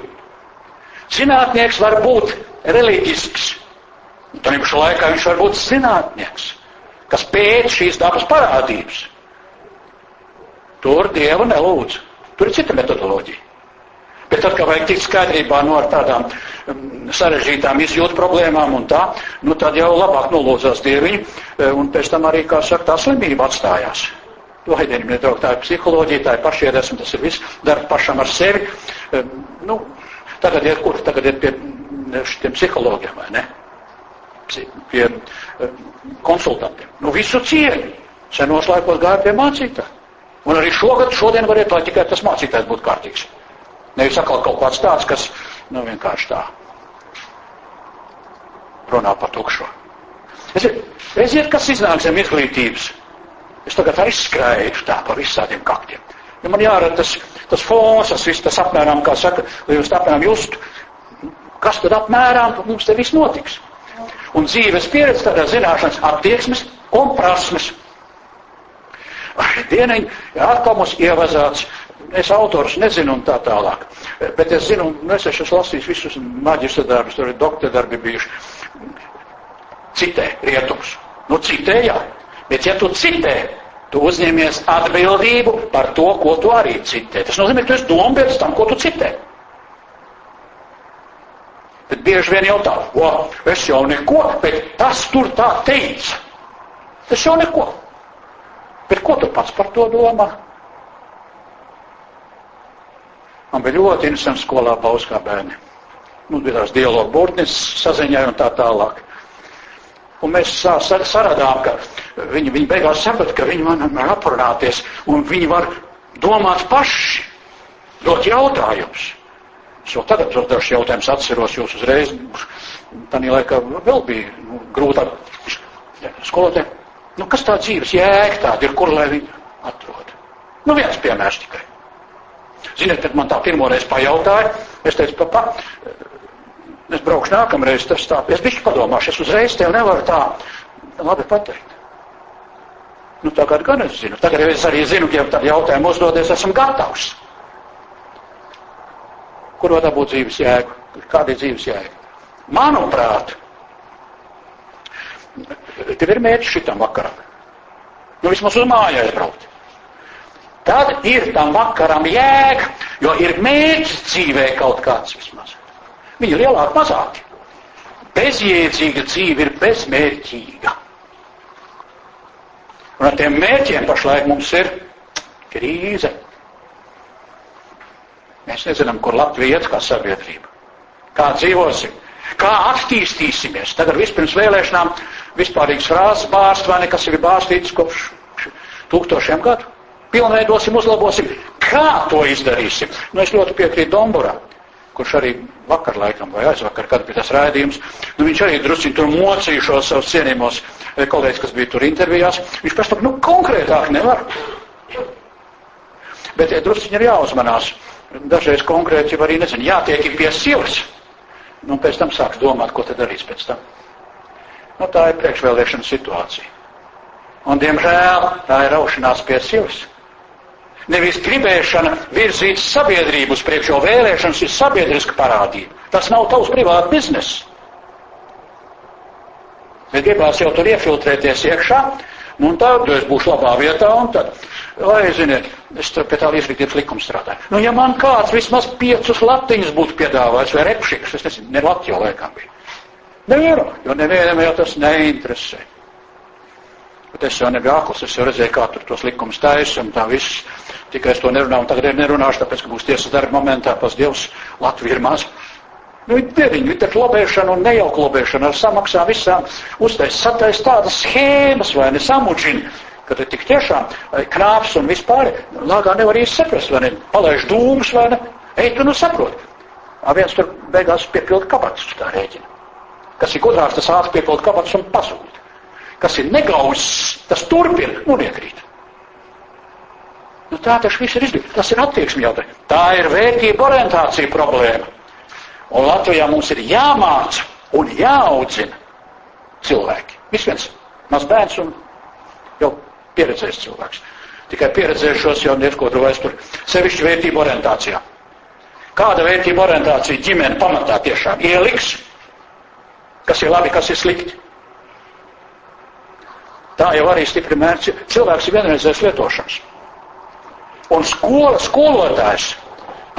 zinātnieks var būt reliģisks. Tad pašā laikā viņš var būt zinātnieks, kas pēc šīs dabas parādības. Tur Dievu nelūdz. Tur ir cita metodoloģija. Bet tad, kad vajag tikt skaidrībā no ar tādām um, sarežģītām izjūtu problēmām un tā, nu tad jau labāk nolūdzās dieviņu, e, un pēc tam arī, kā saka, tā slimība atstājās. Laidienim nedraug, tā ir psiholoģija, tā ir pašiedesma, tas ir viss, dara pašam ar sevi. E, nu, tagad iet kur? Tagad iet pie šitiem psihologiem, vai ne? pie eh, konsultantiem. Nu, visu cieņu. Senos laikos gāja pie mācītāja. Un arī šogad, šodien var iet, lai tikai tas mācītājs būtu kārtīgs. Nevis atkal kaut kāds tāds, kas, nu, vienkārši tā runā par tukšo. Redziet, kas iznāk zem izglītības. Es tagad aizskrēju tā pa visādiem kaktiem. Ja man jārada tas, tas fons, tas viss, tas apmēram, kā saka, lai jūs apmēram justu, kas tad apmēram mums te viss notiks. Un dzīves pieredze, tādā zināšanas attieksmes un prasmes. Dieniņ, atkal mums ievazāts, es autors nezinu un tā tālāk. Bet es zinu, nu es esmu lasījis visus maģistra darbus, tur ir doktora darbi bijuši. Citē rietums. Nu citē, jā. Bet ja tu citē, tu uzņemies atbildību par to, ko tu arī citē. Tas nozīmē, ka tu esi dombiedrs tam, ko tu citē. Bet bieži vien jautā, o, es jau neko, bet tas tur tā teica. Tas jau neko. Bet ko tu pats par to domā? Man bija ļoti interesanti skolā pauskā bērni. Mums bija tās dialogu būtnes saziņai un tā tālāk. Un mēs saradām, ka viņi, viņi beigās saprata, ka viņi man var aprunāties un viņi var domāt paši, dot jautājumus. Es jau tagad tos dažus jautājumus atceros, jūs uzreiz, tādā laikā vēl bija nu, grūtāk. Skolotāji, nu kas tā dzīves jēga tāda ir, kur lai viņi atrod? Nu viens piemērs tikai. Ziniet, kad man tā pirmoreiz pajautāja, es teicu, papa, es braukšu nākamreiz, tas tā, es bišķi padomāšu, es uzreiz tev nevaru tā labi pateikt. Nu, tagad gan es zinu. Tagad es arī zinu, ja tādu jautājumu uzdodies, esmu gatavs. Kur var dabūt dzīves jēgu? Kāda ir dzīves jēga? Manuprāt, tev ir mērķis šitam vakaram. Nu, vismaz uz māju aizbraukt. Tad ir tam vakaram jēga, jo ir mērķis dzīvē kaut kāds vismaz. Viņi ir lielāki, mazāki. Bezjēdzīga dzīve ir bezmērķīga. Un ar tiem mērķiem pašlaik mums ir krīze. Mēs nezinām, kur Latvija iet kā sabiedrība. Kā dzīvosim, kā attīstīsimies. Tagad vispirms vēlēšanām vispārīgs frāzes bārst vai nekas ir bārstīts kopš tūkstošiem gadu pilnveidosim, uzlabosim. Kā to izdarīsim? Nu, es ļoti piekrītu Domburam, kurš arī vakar laikam vai aizvakar, kad bija tas rādījums, nu, viņš arī drusciņi tur mocīja šos savus cienījumos eh, kolēģis, kas bija tur intervijās. Viņš pēc tam, nu, konkrētāk nevar. Bet ja drusciņi ir jāuzmanās. Dažreiz konkrēti jau arī nezinu, jātiek pie silas. Nu, pēc tam sāks domāt, ko tad darīs pēc tam. Nu, tā ir priekšvēlēšana situācija. Un, diemžēl, tā ir raušanās pie silas. Nevis gribēšana virzīt sabiedrību uz priekšu, jo vēlēšanas ir sabiedriska parādība. Tas nav tavs privāts bizness. Bet gribās jau tur iefiltrēties iekšā, nu un tad es būšu labā vietā, un tad, lai ziniet, es tur pie tā izglītības likuma strādāju. Nu, ja man kāds vismaz piecus latiņus būtu piedāvājis, vai repšiks, es nezinu, ne Latvijā laikam bija. Nevaru, jo nevienam jau tas neinteresē. Es jau nebiju akls, es jau redzēju, kā tur tos likumus taisa un tā viss. Tikai es to nerunāju, un tagad ir nerunāšu, tāpēc, ka būs tiesas darba momentā, pas Dievs, Latvija ir maz. Nu, ir deviņi, ir lobēšana un nejauka lobēšana ar samaksām visām uztais, satais tādas schēmas vai ne samudžina, ka te tik tiešām knāps un vispār, lāgā nevar īsti saprast, vai ne, palaiž dūmus vai ne, ej tu nu saprot. A viens tur beigās piepilda kabatas uz tā rēķina. Kas ir gudrāks, tas ātri piepilda kabatas un pasūta kas ir negauss, tas turpina un iekrīt. Nu, tā tas viss ir izdarīts. Tas ir attieksmi jautājums. Tā ir vērtība orientācija problēma. Un Latvijā mums ir jāmāca un jāaudzina cilvēki. Viss viens maz bērns un jau pieredzējis cilvēks. Tikai pieredzējušos jau neskotu vairs tur sevišķi vērtību orientācijā. Kāda vērtība orientācija ģimene pamatā tiešām ieliks? Kas ir labi, kas ir slikti? Tā jau arī stipri mērķi. Cilvēks ir vienreizēs lietošanas. Un skola, skolotājs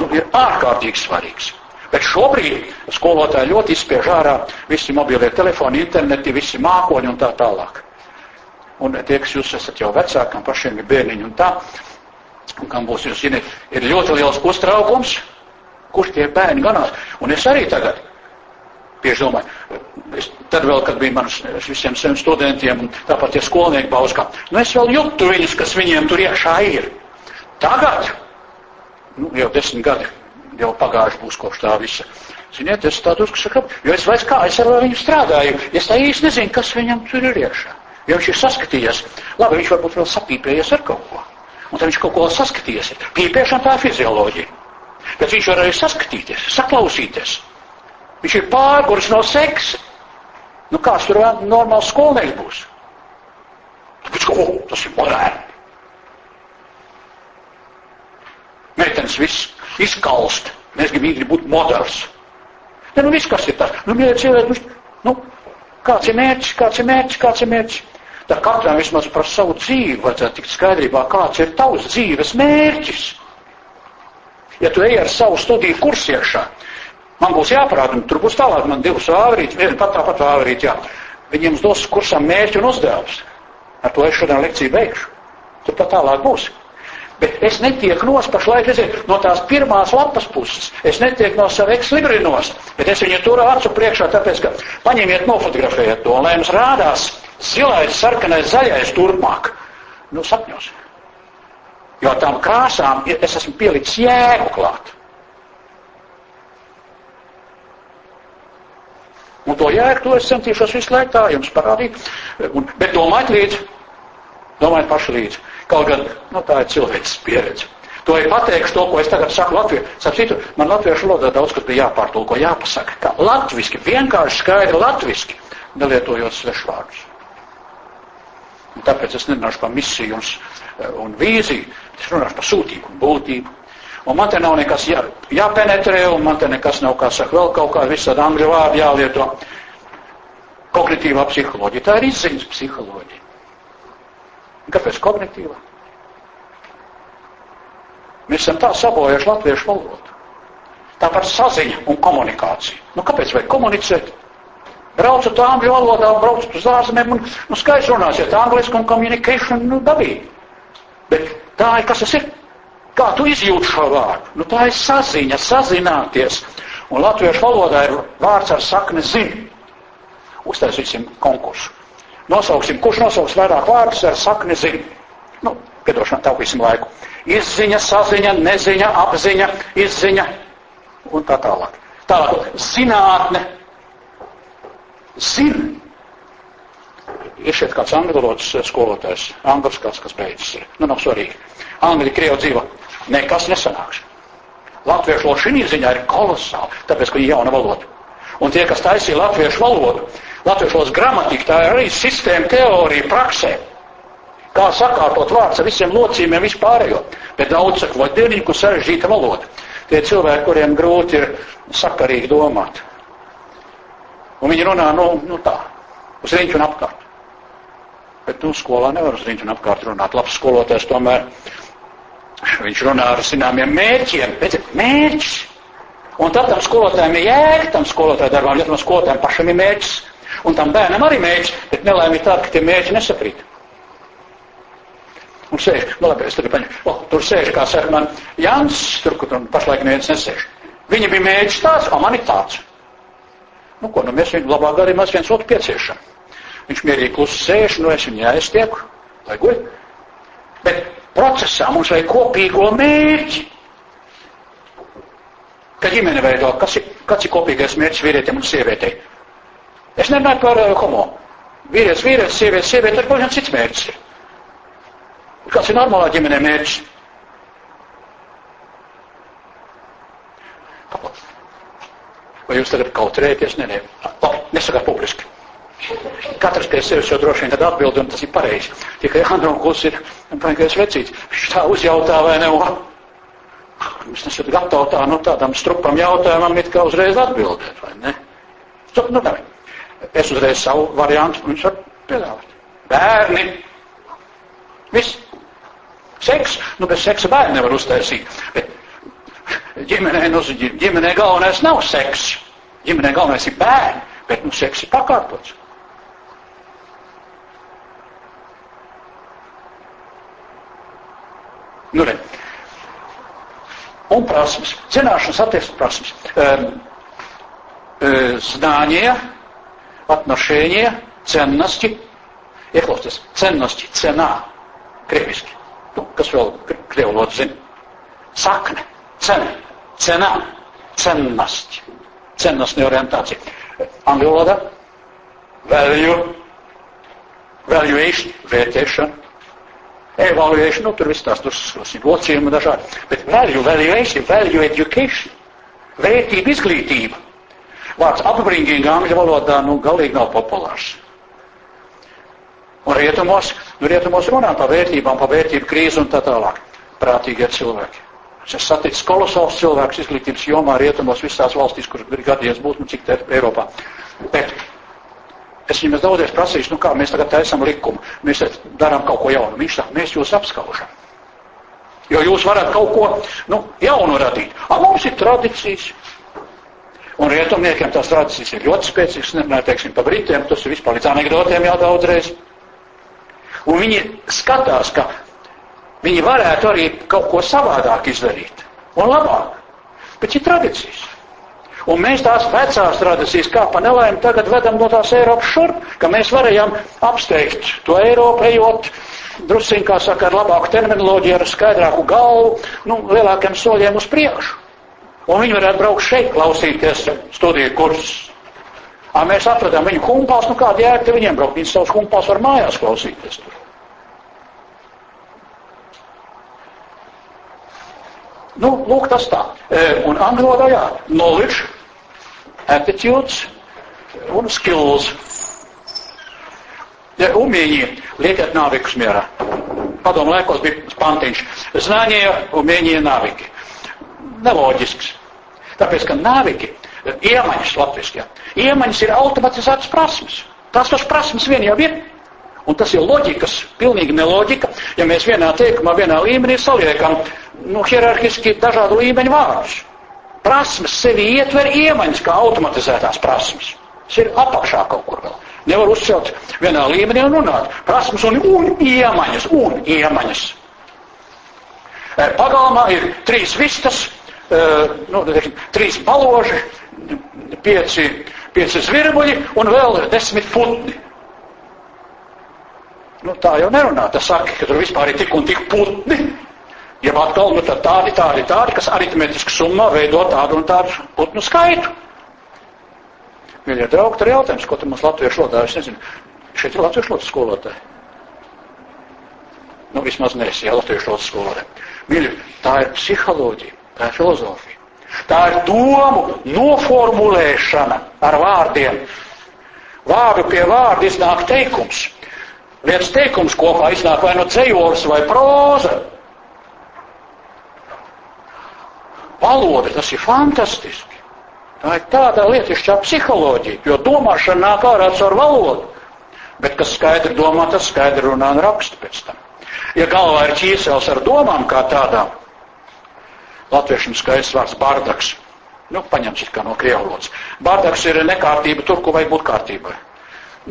nu, ir ārkārtīgi svarīgs. Bet šobrīd skolotāji ļoti izspiež ārā visi mobilie telefoni, interneti, visi mākoņi un tā tālāk. Un tie, kas jūs esat jau vecāki, kam pašiem ir bērniņi un tā, un kam būs, jūs zināt, ir ļoti liels uztraukums, kurš tie bērni ganās. Un es arī tagad bieži domāju, Es, tad vēl, kad bija manas visiem saviem studentiem, un tāpat tie skolnieki bauskā, nu es vēl jūtu viņus, kas viņiem tur iekšā ir. Tagad, nu, jau desmit gadi, jau pagājuši būs kopš tā visa. Ziniet, es tā drusku saku, jo es vairs kā, es ar viņu strādāju, es tā īsti nezinu, kas viņam tur ir iekšā. Jo viņš ir saskatījies, labi, viņš varbūt vēl sapīpējies ar kaut ko. Un tad viņš kaut ko saskatījies. Pīpēšana tā ir fizioloģija. Bet viņš var arī saskatīties, saklausīties. Viņš ir pārguris no seksa. Nu, kāds tur normāls skolnieks būs? Tāpēc, ka, oh, tas ir moderni. Meitenes viss izkalst. Mēs gribam būt moderns. Ne, nu viss, kas ir tas. Nu, mīļie cilvēki, nu, kāds ir mērķis, kāds ir mērķis, kāds ir mērķis. Tā katram vismaz par savu dzīvi vajadzētu tikt skaidrībā, kāds ir tavs dzīves mērķis. Ja tu ej ar savu studiju kursu iekšā, Man būs jāparāda, tur būs tālāk, man divas vāverītes, viena pat tāpat vāverīte, jā. Viņiem dos kursam mērķi un uzdevums. Ar to es šodien lekciju beigšu. Tur pat tālāk būs. Bet es netieku nos pašlaik, redziet, no tās pirmās lapas puses. Es netieku no sava ekslibri nos, bet es viņu turu acu priekšā, tāpēc, ka paņemiet, nofotografējiet to, un lai jums rādās zilais, sarkanais, zaļais turpmāk. Nu, sapņos. Jo tām krāsām es esmu pielicis jēgu klāt. Un to jēgu to es centīšos visu laiku tā jums parādīt. Un, bet domājiet līdzi, domājiet paši līdzi. Kaut gan, nu tā ir cilvēks pieredze. To ir pateikšu to, ko es tagad saku Latviju. Sapratu, man latviešu valodā daudz kas bija jāpārtulko, jāpasaka. Kā latviski, vienkārši skaidri latviski, nelietojot svešvārdus. Un tāpēc es nerunāšu par misiju un, un vīziju, es runāšu par sūtību un būtību Un man te nav nekas jā, jāpenetrē, un man te nekas nav, kā saka, vēl kaut kā visādi angļu vārdi jālieto. Kognitīvā psiholoģija. Tā ir izziņas psiholoģija. Kāpēc kognitīvā? Mēs esam tā sabojājuši latviešu valodu. Tāpat saziņa un komunikācija. Nu, kāpēc vajag komunicēt? Braucat angļu valodā, braucat uz ārzemēm un nu, skaisti runāsiet angliski un communication nu, dabīgi. Bet tā ir, kas tas ir? Kā tu izjūti šo vārdu? Nu, tā ir saziņa, sazināties. Un latviešu valodā ir vārds ar sakni zin. Uztaisīsim konkursu. Nosauksim, kurš nosauks vairāk vārdus ar sakni zin. Nu, piedošanā, taupīsim laiku. Izziņa, saziņa, neziņa, apziņa, izziņa un tā tālāk. Tālāk, zinātne. Zin. Ir šeit kāds angļu valodas skolotājs, angļus kāds, kas beidzas. Nu, nav svarīgi. Angļu, krievu dzīvo nekas nesanāks. Latviešu valoda šī ziņā ir kolosāla, tāpēc, ka ir jauna valoda. Un tie, kas taisīja latviešu valodu, latviešu valodas gramatika, tā ir arī sistēma, teorija, praksē. Kā sakārtot vārds ar visiem locījumiem vispārējo. Bet daudz saka, vai dievnīgi, kur sarežģīta valoda. Tie cilvēki, kuriem grūti ir sakarīgi domāt. Un viņi runā, nu, nu tā, uz riņķu un apkārt. Bet, nu, skolā nevar uz riņķu un apkārt runāt. Labs skolotājs tomēr Viņš runā ar zināmiem mērķiem, bet mērķis. Un tad tam skolotājiem ir jēga, tam skolotāju darbām, ja tam skolotājiem pašam ir mērķis. Un tam bērnam arī mērķis, bet nelēma ir tāda, ka tie mērķi nesaprīt. Un sēž, nu labi, es tagad paņemu, o, tur sēž, kā saka man, Jans, tur, kur tur pašlaik neviens nesēž. Viņa bija mērķis tāds, o man ir tāds. Nu, ko, nu mēs viņu labāk gadījumā viens otru pieciešam. Viņš mierīgi klusi sēž, nu es viņu jāiztieku, lai guļ. Bet procesā mums vajag kopīgo mērķi. Kad ģimene veido, kas ir, kāds ir kopīgais mērķis vīrietim un sievietei? Es nerunāju par uh, homo. Vīrietis, vīrietis, sieviete, sieviete, ar pavisam cits mērķis ir. Kāds ir normālā ģimenē mērķis? Vai jūs tagad kautrējaties? Nē, nē. Labi, nesakāt publiski. Katrs pie sevis jau droši vien tad atbild, un tas ir pareizi. Tikai Andronkuls ir baigais vecīts. Viņš tā uzjautā vai ne? Jūs nesat gatavi tā, nu tādam strupam jautājumam it kā uzreiz atbildēt, vai ne? Stop, nu tā. Es uzreiz savu variantu, viņš var piedāvāt. Bērni. Viss. Seks. Nu, bez seksa bērni nevar uztaisīt. Bet ģimenē, nu, ģimenē galvenais nav seks. Ģimenē galvenais ir bērni, bet, nu, seks ir pakārtots. Nu, re. Un prasmes. Zināšanas attieksmes prasmes. Um, Знания, отношения, ценности. Ieklausieties, cennosti, cenā, krieviski. Nu, kas vēl krievu valodu zina? Sakne, cena, cenā, cennosti. Cennostní orientācija. Angļu valodā value, valuation, vērtēšana. Evaluation, nu tur viss tās tur locījumi dažādi. Bet value, valuation, value education, vērtība izglītība. Vārds apbrīnīgi angļu valodā nu galīgi nav populārs. Un rietumos, nu rietumos runā par vērtībām, par vērtību krīzi un tā tālāk. Prātīgie cilvēki. Es esmu saticis kolosāls cilvēks izglītības jomā rietumos visās valstīs, kur ir gadījies būt, nu cik te Eiropā. Bet es viņam daudzies prasīšu, nu kā mēs tagad taisam likumu, mēs darām kaut ko jaunu. Viņš saka, mēs jūs apskaužam. Jo jūs varat kaut ko, nu, jaunu radīt. A mums ir tradīcijas. Un rietumniekiem tās tradīcijas ir ļoti spēcīgas, nerunāju, teiksim, par britiem, tas ir vispār līdz anekdotiem jau daudzreiz. Un viņi skatās, ka viņi varētu arī kaut ko savādāk izdarīt un labāk. Bet ir tradīcijas. Un mēs tās vecās tradīcijas, kā pa nelaimi, tagad vedam no tās Eiropas šurp, ka mēs varējām apsteigt to Eiropu, ejot drusciņ, kā saka, ar labāku terminoloģiju, ar skaidrāku galvu, nu, lielākiem soļiem uz priekšu. Un viņi varētu braukt šeit, klausīties studiju kursus. A, mēs atradām viņu humpās, nu kāda jēga viņiem braukt, viņi savus humpās var mājās klausīties tur. Nu, lūk, tas tā. E, un angļu valodā jā, knowledge, aptitudes un skills. Ja umienie liekat navikus mierā. Padomu laikos bija pantiņš. Znanie, umienie, naviki. Neloģisks. Tāpēc, ka naviki, iemaņas latviskajā, iemaņas ir automatizētas prasmes. Tās pašas prasmes vien jau ir. Un tas ir loģikas, pilnīgi neloģika, ja mēs vienā teikumā, vienā līmenī saliekam, nu, hierarhiski dažādu līmeņu vārdus. Prasmes sevi ietver iemaņas kā automatizētās prasmes. Tas ir apakšā kaut kur vēl. Nevar uzcelt vienā līmenī un runāt. Prasmes un, un iemaņas, un iemaņas. Pagalmā ir trīs vistas, nu, trīs baloži, pieci, pieci zvirbuļi un vēl desmit putni. Nu, tā jau nerunā. Tas saka, ka tur vispār ir tik un tik putni. Ja atkal, nu tad tādi, tādi, tādi, kas aritmetiski summā veido tādu un tādu putnu skaitu. Mīļie draugi, tur ir jautājums, ko tu mums latviešu valodā, es nezinu. Šeit ir latviešu valodas skolotāji. Nu, vismaz neesi, ja latviešu valodas skolotāji. Mīļie, tā ir psiholoģija, tā ir filozofija. Tā ir domu noformulēšana ar vārdiem. Vārdu pie vārda iznāk teikums. Viens teikums kopā iznāk vai no nu dzējolis vai proza. Valoda, tas ir fantastiski. Tā ir tāda lietišķā psiholoģija, jo domāšana nāk ārā caur valodu. Bet kas skaidri domā, tas skaidri runā un raksta pēc tam. Ja galvā ir ķīsels ar domām kā tādām, Latviešiem skaists vārds bārdaks. Nu, paņemts kā no krievu valodas. Bārdaks ir nekārtība tur, kur vajag būt kārtībai.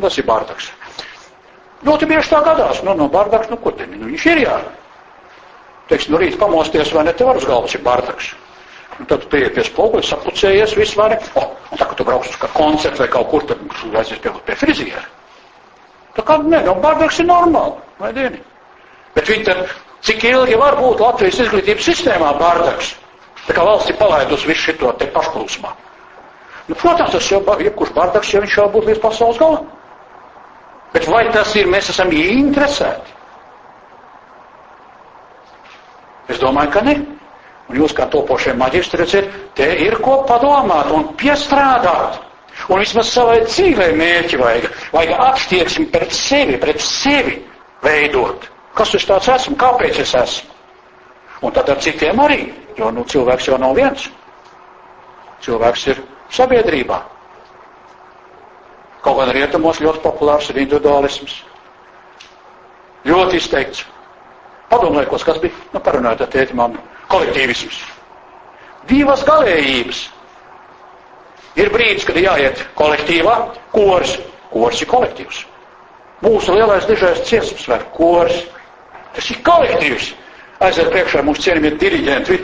Tas ir bārdaks. Ļoti bieži tā gadās. Nu, no bārdaks, nu, ko te, nu, viņš ir jā. Teiksim, nu, rīt pamosties, vai ne, te var uz galvas ir bārdaks. Tad tu pie, pie spoguļa, sapucējies, viss var. O, un tā, ka tu brauc uz kā koncertu vai kaut kur, tad aizies pie, pie friziera. Tā kā, nē, no bārdaks ir normāli, vai dieni? Bet viņi tad Cik ilgi var būt Latvijas izglītības sistēmā bārdaks? Tā kā valsts ir palaidusi visu šito te pašplūsmā. Nu, protams, tas jau, jebkurš bārdaks, ja viņš jau būtu līdz pasaules galam. Bet vai tas ir, mēs esam ieinteresēti? Es domāju, ka ne. Un jūs kā topošie maģistri redzat, te ir ko padomāt un piestrādāt. Un vismaz savai dzīvē mērķi vajag, vajag attieksmi pret sevi, pret sevi veidot. Kas es tāds esmu? Kāpēc es esmu? Un tad ar citiem arī, jo nu, cilvēks jau nav viens. Cilvēks ir sabiedrībā. Kaut gan rietumos ļoti populārs ir individualisms. Ļoti izteikts. Padomājot, kas bija, nu parunājot ar tēti mammu, kolektīvisms. Divas galējības. Ir brīdis, kad jāiet kolektīvā, kors, kors ir kolektīvs. Mūsu lielais dižais ciesums vai kors Tas ir kolektīvs. Aiziet priekšā mums cienījamie diriģenti.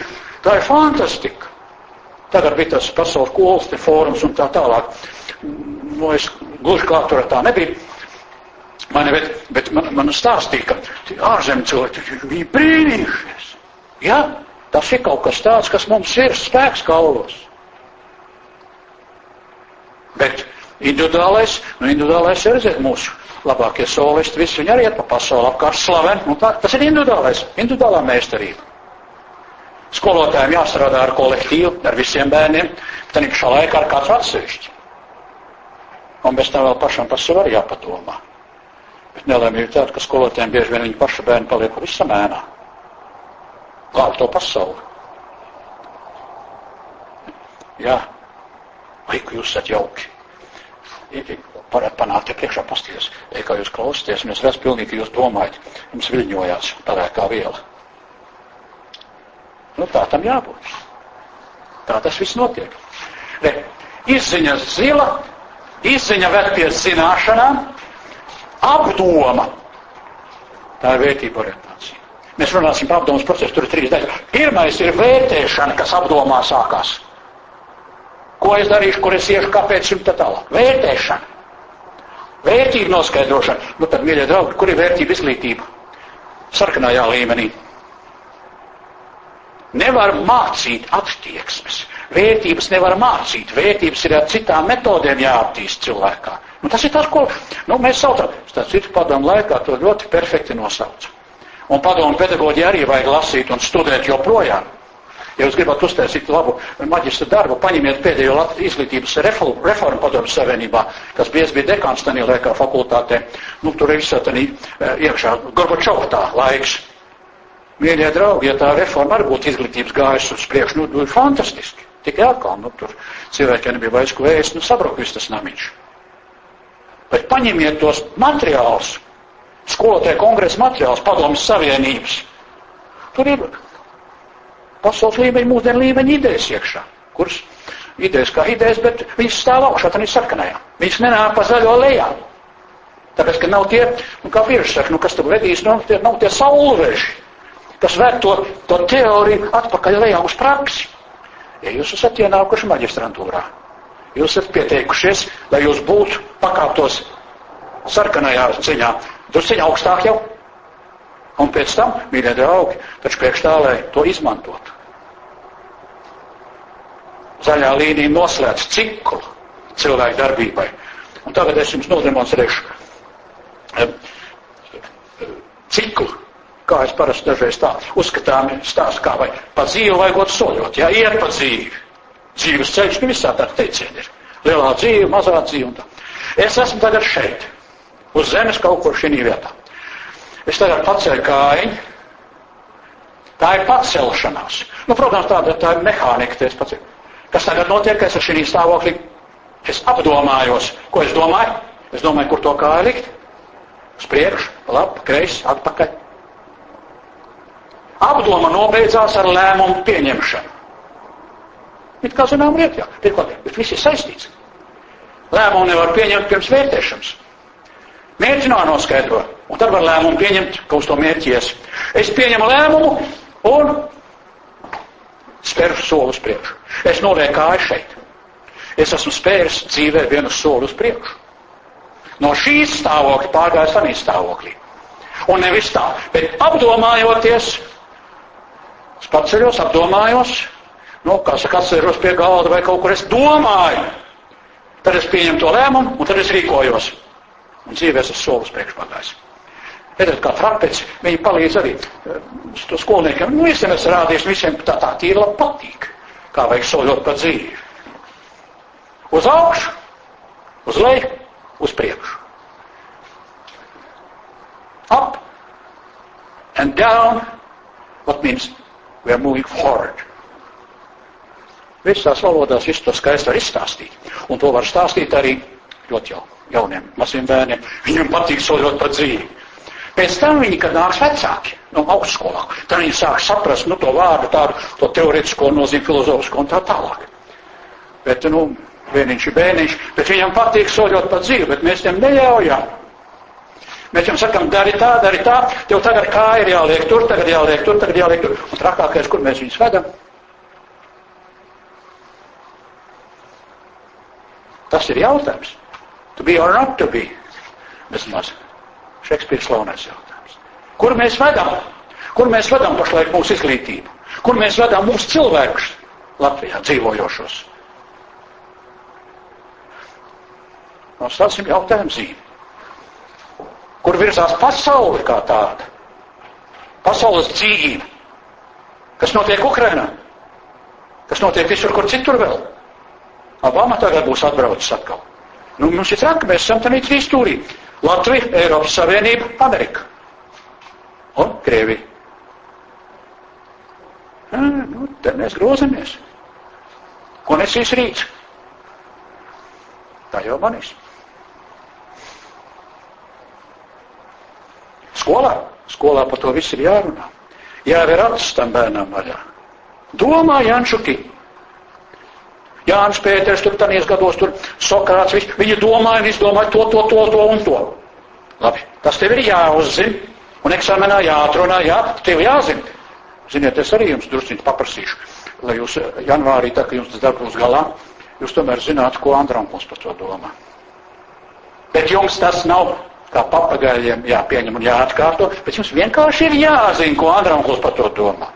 Tā ir fantastika. Tagad bija tas pasaules kolas, te fórums un tā tālāk. Nu, es gluži kā tur tā nebija. Mani, bet, bet man, man stāstīja, ka ārzemju cilvēki bija brīnījušies. Ja? Tas ir kaut kas tāds, kas mums ir spēks kaulos. Bet individuālais, nu individuālais ir, redziet, mūsu labākie solisti, visi viņi arī iet pa pasauli apkārt slaven. Nu, tā, tas ir individuālais, individuālā mēstarība. Skolotājiem jāstrādā ar kolektīvu, ar visiem bērniem, tad pašā laikā ar kāds atsevišķi. Un bez tam vēl pašam par sevi arī jāpadomā. Bet nelēmīgi tāda, ka skolotājiem bieži vien viņa paša bērni paliek pavisam ēnā. Glāb to pasauli. Jā, vai jūs esat jauki? Varat panākt te priekšā pasties, ej, kā jūs klausāties, un es redzu pilnīgi, ka jūs domājat, jums viļņojās tādā kā viela. Nu, tā tam jābūt. Tā tas viss notiek. Re, izziņa zila, izziņa ved pie zināšanām, apdoma. Tā ir vērtība orientācija. Mēs runāsim par apdomas procesu, tur ir trīs daļas. Pirmais ir vērtēšana, kas apdomā sākās. Ko es darīšu, kur es iešu, kāpēc un tā tālāk. Vērtēšana. Vērtību noskaidrošana. Nu tad, mīļie draugi, kur ir vērtība izglītība? Sarkanajā līmenī. Nevar mācīt attieksmes. Vērtības nevar mācīt. Vērtības ir ar citām metodēm jāattīst cilvēkā. Nu, tas ir tas, ko nu, mēs saucam. Tas ir padomu laikā, to ļoti perfekti nosauc. Un padomu pedagoģi arī vajag lasīt un studēt joprojām. Ja jūs gribat uztaisīt labu maģistra darbu, paņemiet pēdējo izglītības reformu, padomu savienībā, kas biezi bija dekāns tajā laikā fakultātē. Nu, tur ir visā tādā iekšā Gorbačovtā laiks. Mīļie draugi, ja tā reforma arī būtu izglītības gājusi uz priekšu, nu, nu fantastiski. Tikai atkal, nu, tur cilvēkiem nebija vairs ko ēst, nu, sabruk viss tas namiņš. Bet paņemiet tos materiālus, skolotāju kongresa materiālus, padomas savienības. Tur ir pasaules līmeņa, mūsdienu līmeņa idejas iekšā, kuras idejas kā idejas, bet viņas stāv augšā, tad ir sarkanajā. Viņas nenāk pa zaļo lejā. Tāpēc, ka nav tie, nu, kā bieži saka, nu, kas tur vedīs, nu, tie nav tie saulveži kas ved to, to teoriju atpakaļ lejā uz praksi. Ja jūs esat ienākuši maģistrantūrā, jūs esat pieteikušies, lai jūs būtu pakāptos sarkanajā ziņā, drusciņā augstāk jau. Un pēc tam, mīļie draugi, taču priekš tā, lai to izmantotu. Zaļā līnija noslēdz ciklu cilvēku darbībai. Un tagad es jums nodemonstrēšu ciklu kā es parasti dažreiz tā uzskatām, stāstu, kā vai pa dzīvi vajagot soļot, jā, iet pa dzīvi. Dzīves ceļš, nu visā tā teicieni ir. Lielā dzīve, mazā dzīve un tā. Es esmu tagad šeit, uz zemes kaut kur šī vietā. Es tagad paceļu kājiņu. Tā ir pacelšanās. Nu, protams, tāda tā ir mehānika, tas pats. Kas tagad notiek, es ar šī stāvoklī, es apdomājos, ko es domāju. Es domāju, kur to kāju likt. Uz priekšu, labi, kreisi, atpakaļ. Apdoma nobeidzās ar lēmumu pieņemšanu. It kā zinām lietā, bet viss ir saistīts. Lēmumu nevar pieņemt pirms vērtēšanas. Mērķi nav noskaidro, un tad var lēmumu pieņemt, ka uz to mērķies. Es pieņemu lēmumu un spēru soli uz priekšu. Es nolieku kāju šeit. Es esmu spēris dzīvē vienu soli uz priekšu. No šīs stāvokļa pārgājis arī stāvoklī. Un nevis tā, bet apdomājoties, Es paceļos, apdomājos, nu, kā saka, atceros pie galda vai kaut kur es domāju. Tad es pieņemu to lēmumu, un tad es rīkojos. Un dzīvēs es solis priekšpagājis. Redziet, kā trapeci, viņi palīdz arī uh, skolniekiem. Nu, visiem es rādīšu, visiem tā tā tīri labi patīk, kā vajag soļot pa dzīvi. Uz augšu, uz leju, uz priekšu. Up and down, what means We are moving forward. Visās valodās visu to skaisti var izstāstīt. Un to var stāstīt arī ļoti jau, jauniem, maziem bērniem. Viņiem patīk soļot pa dzīvi. Pēc tam viņi, kad nāks vecāki, no augstskolā, tad viņi sāk saprast, nu, to vārdu, tādu, to teoretisko nozīmi, filozofisko un tā tālāk. Bet, nu, vieniņš ir bērniņš, bet viņam patīk soļot pa dzīvi, bet mēs tiem neļaujam. Mēs jums sakām, dari tā, dari tā, tev tagad kāja ir jāliek tur, tagad jāliek tur, tagad jāliek tur. Un trakākais, kur mēs viņus vedam? Tas ir jautājums. To be or not to be. Vismaz. Šekspīrs slavenais jautājums. Kur mēs vedam? Kur mēs vedam pašlaik mūsu izglītību? Kur mēs vedam mūsu cilvēkus Latvijā dzīvojošos? Nostāsim jautājumu zīmi. Kur virzās pasauli kā tāda? Pasaules dzīve. Kas notiek Ukrainā? Kas notiek visur, kur citur vēl? Obama tagad būs atbraucis atkal. Nu, mums ir traki, mēs esam tādā trīs stūrī. Latvija, Eiropas Savienība, Amerika. Un Krievija. Nu, te mēs grozamies. Ko nesīs rīts? Tā jau manīs. Skolā? Skolā par to viss ir jārunā. Jāver acis tam bērnam vaļā. Domā Janšuki. Jānis Pēters tur tanies gados, tur Sokrāts, viņš, viņi domāja un izdomāja to, to, to, to un to. Labi, tas tev ir jāuzzina. Un eksāmenā jāatrunā, jā, tev jāzina. Ziniet, es arī jums drusciņi paprasīšu, lai jūs janvārī, tā kā jums tas darbs būs galā, jūs tomēr zināt, ko Andronkls par to domā. Bet jums tas nav kā papagaļiem jāpieņem un jāatkārto, bet jums vienkārši ir jāzina, ko Andronkls par to domā.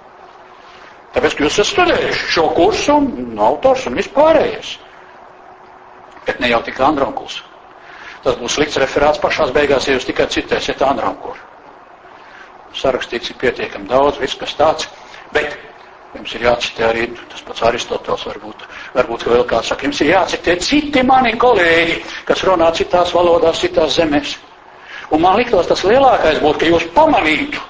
Tāpēc, ka jūs esat studējuši šo kursu un autors un vispārējais. Bet ne jau tikai Andronkls. Tas būs slikts referāts pašās beigās, ja jūs tikai citēsiet Andronkuru. Sarakstīts ir pietiekami daudz, viss kas tāds, bet jums ir jācitē arī tas pats Aristotels, varbūt, varbūt vēl kāds saka, jums ir jācitē citi mani kolēģi, kas runā citās valodās, citās zemēs. Un man liktos tas lielākais būtu, ka jūs pamanītu,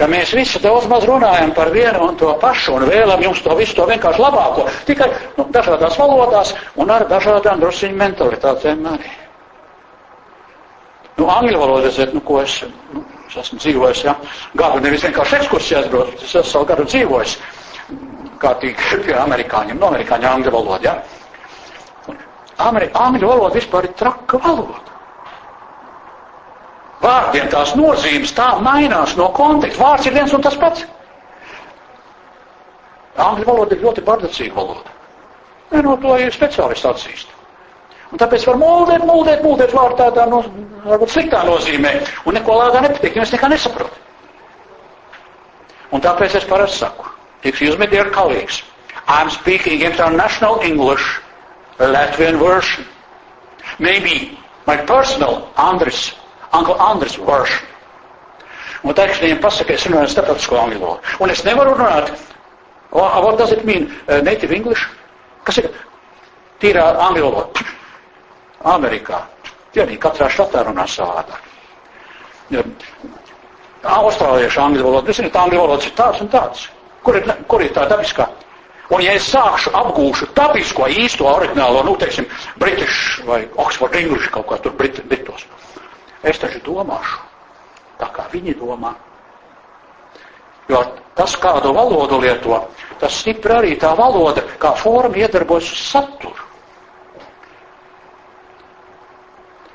ka mēs visi daudz maz runājam par vienu un to pašu un vēlam jums to visu to vienkārši labāko, tikai nu, dažādās valodās un ar dažādām drusciņu mentalitātēm arī. Nu, angļu valoda, ziniet, nu, ko es, nu, es esmu dzīvojis, ja, gadu nevis vienkārši ekskursijās brauc, es esmu savu gadu dzīvojis, kārtīgi pie amerikāņiem, no amerikāņu angļu valoda, ja. Ameri, angļu valoda vispār ir traka valoda. Vārdiem tās nozīmes tā mainās no konteksta. Vārds ir viens un tas pats. Angļu valoda ir ļoti bardacīga valoda. Ne, no to ir speciālisti atzīst. Un tāpēc var mūldēt, mūldēt, mūldēt vārdu tādā, no, varbūt sliktā nozīmē. Un neko lāgā nepatīk, jo es nekā nesaprotu. Un tāpēc es parasti saku, excuse me, dear colleagues, I'm speaking international English, Latvian version. Maybe my personal Andris Uncle Andris version. Un tā, viņiem pasaka, es runāju starptautisko angļu valodu. Un es nevaru runāt, what does it mean, uh, native English? Kas ir tīrā angļu valoda? Amerikā. Tie arī katrā štatā runā savādāk. Ja, Austrāliešu angļu valoda, jūs zināt, angļu valodas ir tāds un tāds. Kur ir, kur ir tā dabiskā? Un ja es sākšu apgūšu dabisko īsto oriģinālo, nu, teiksim, British vai Oxford English kaut kā tur Brit, Britos, Es taču domāšu tā, kā viņi domā. Jo tas, kādu valodu lieto, tas stipri arī tā valoda, kā forma iedarbojas uz saturu.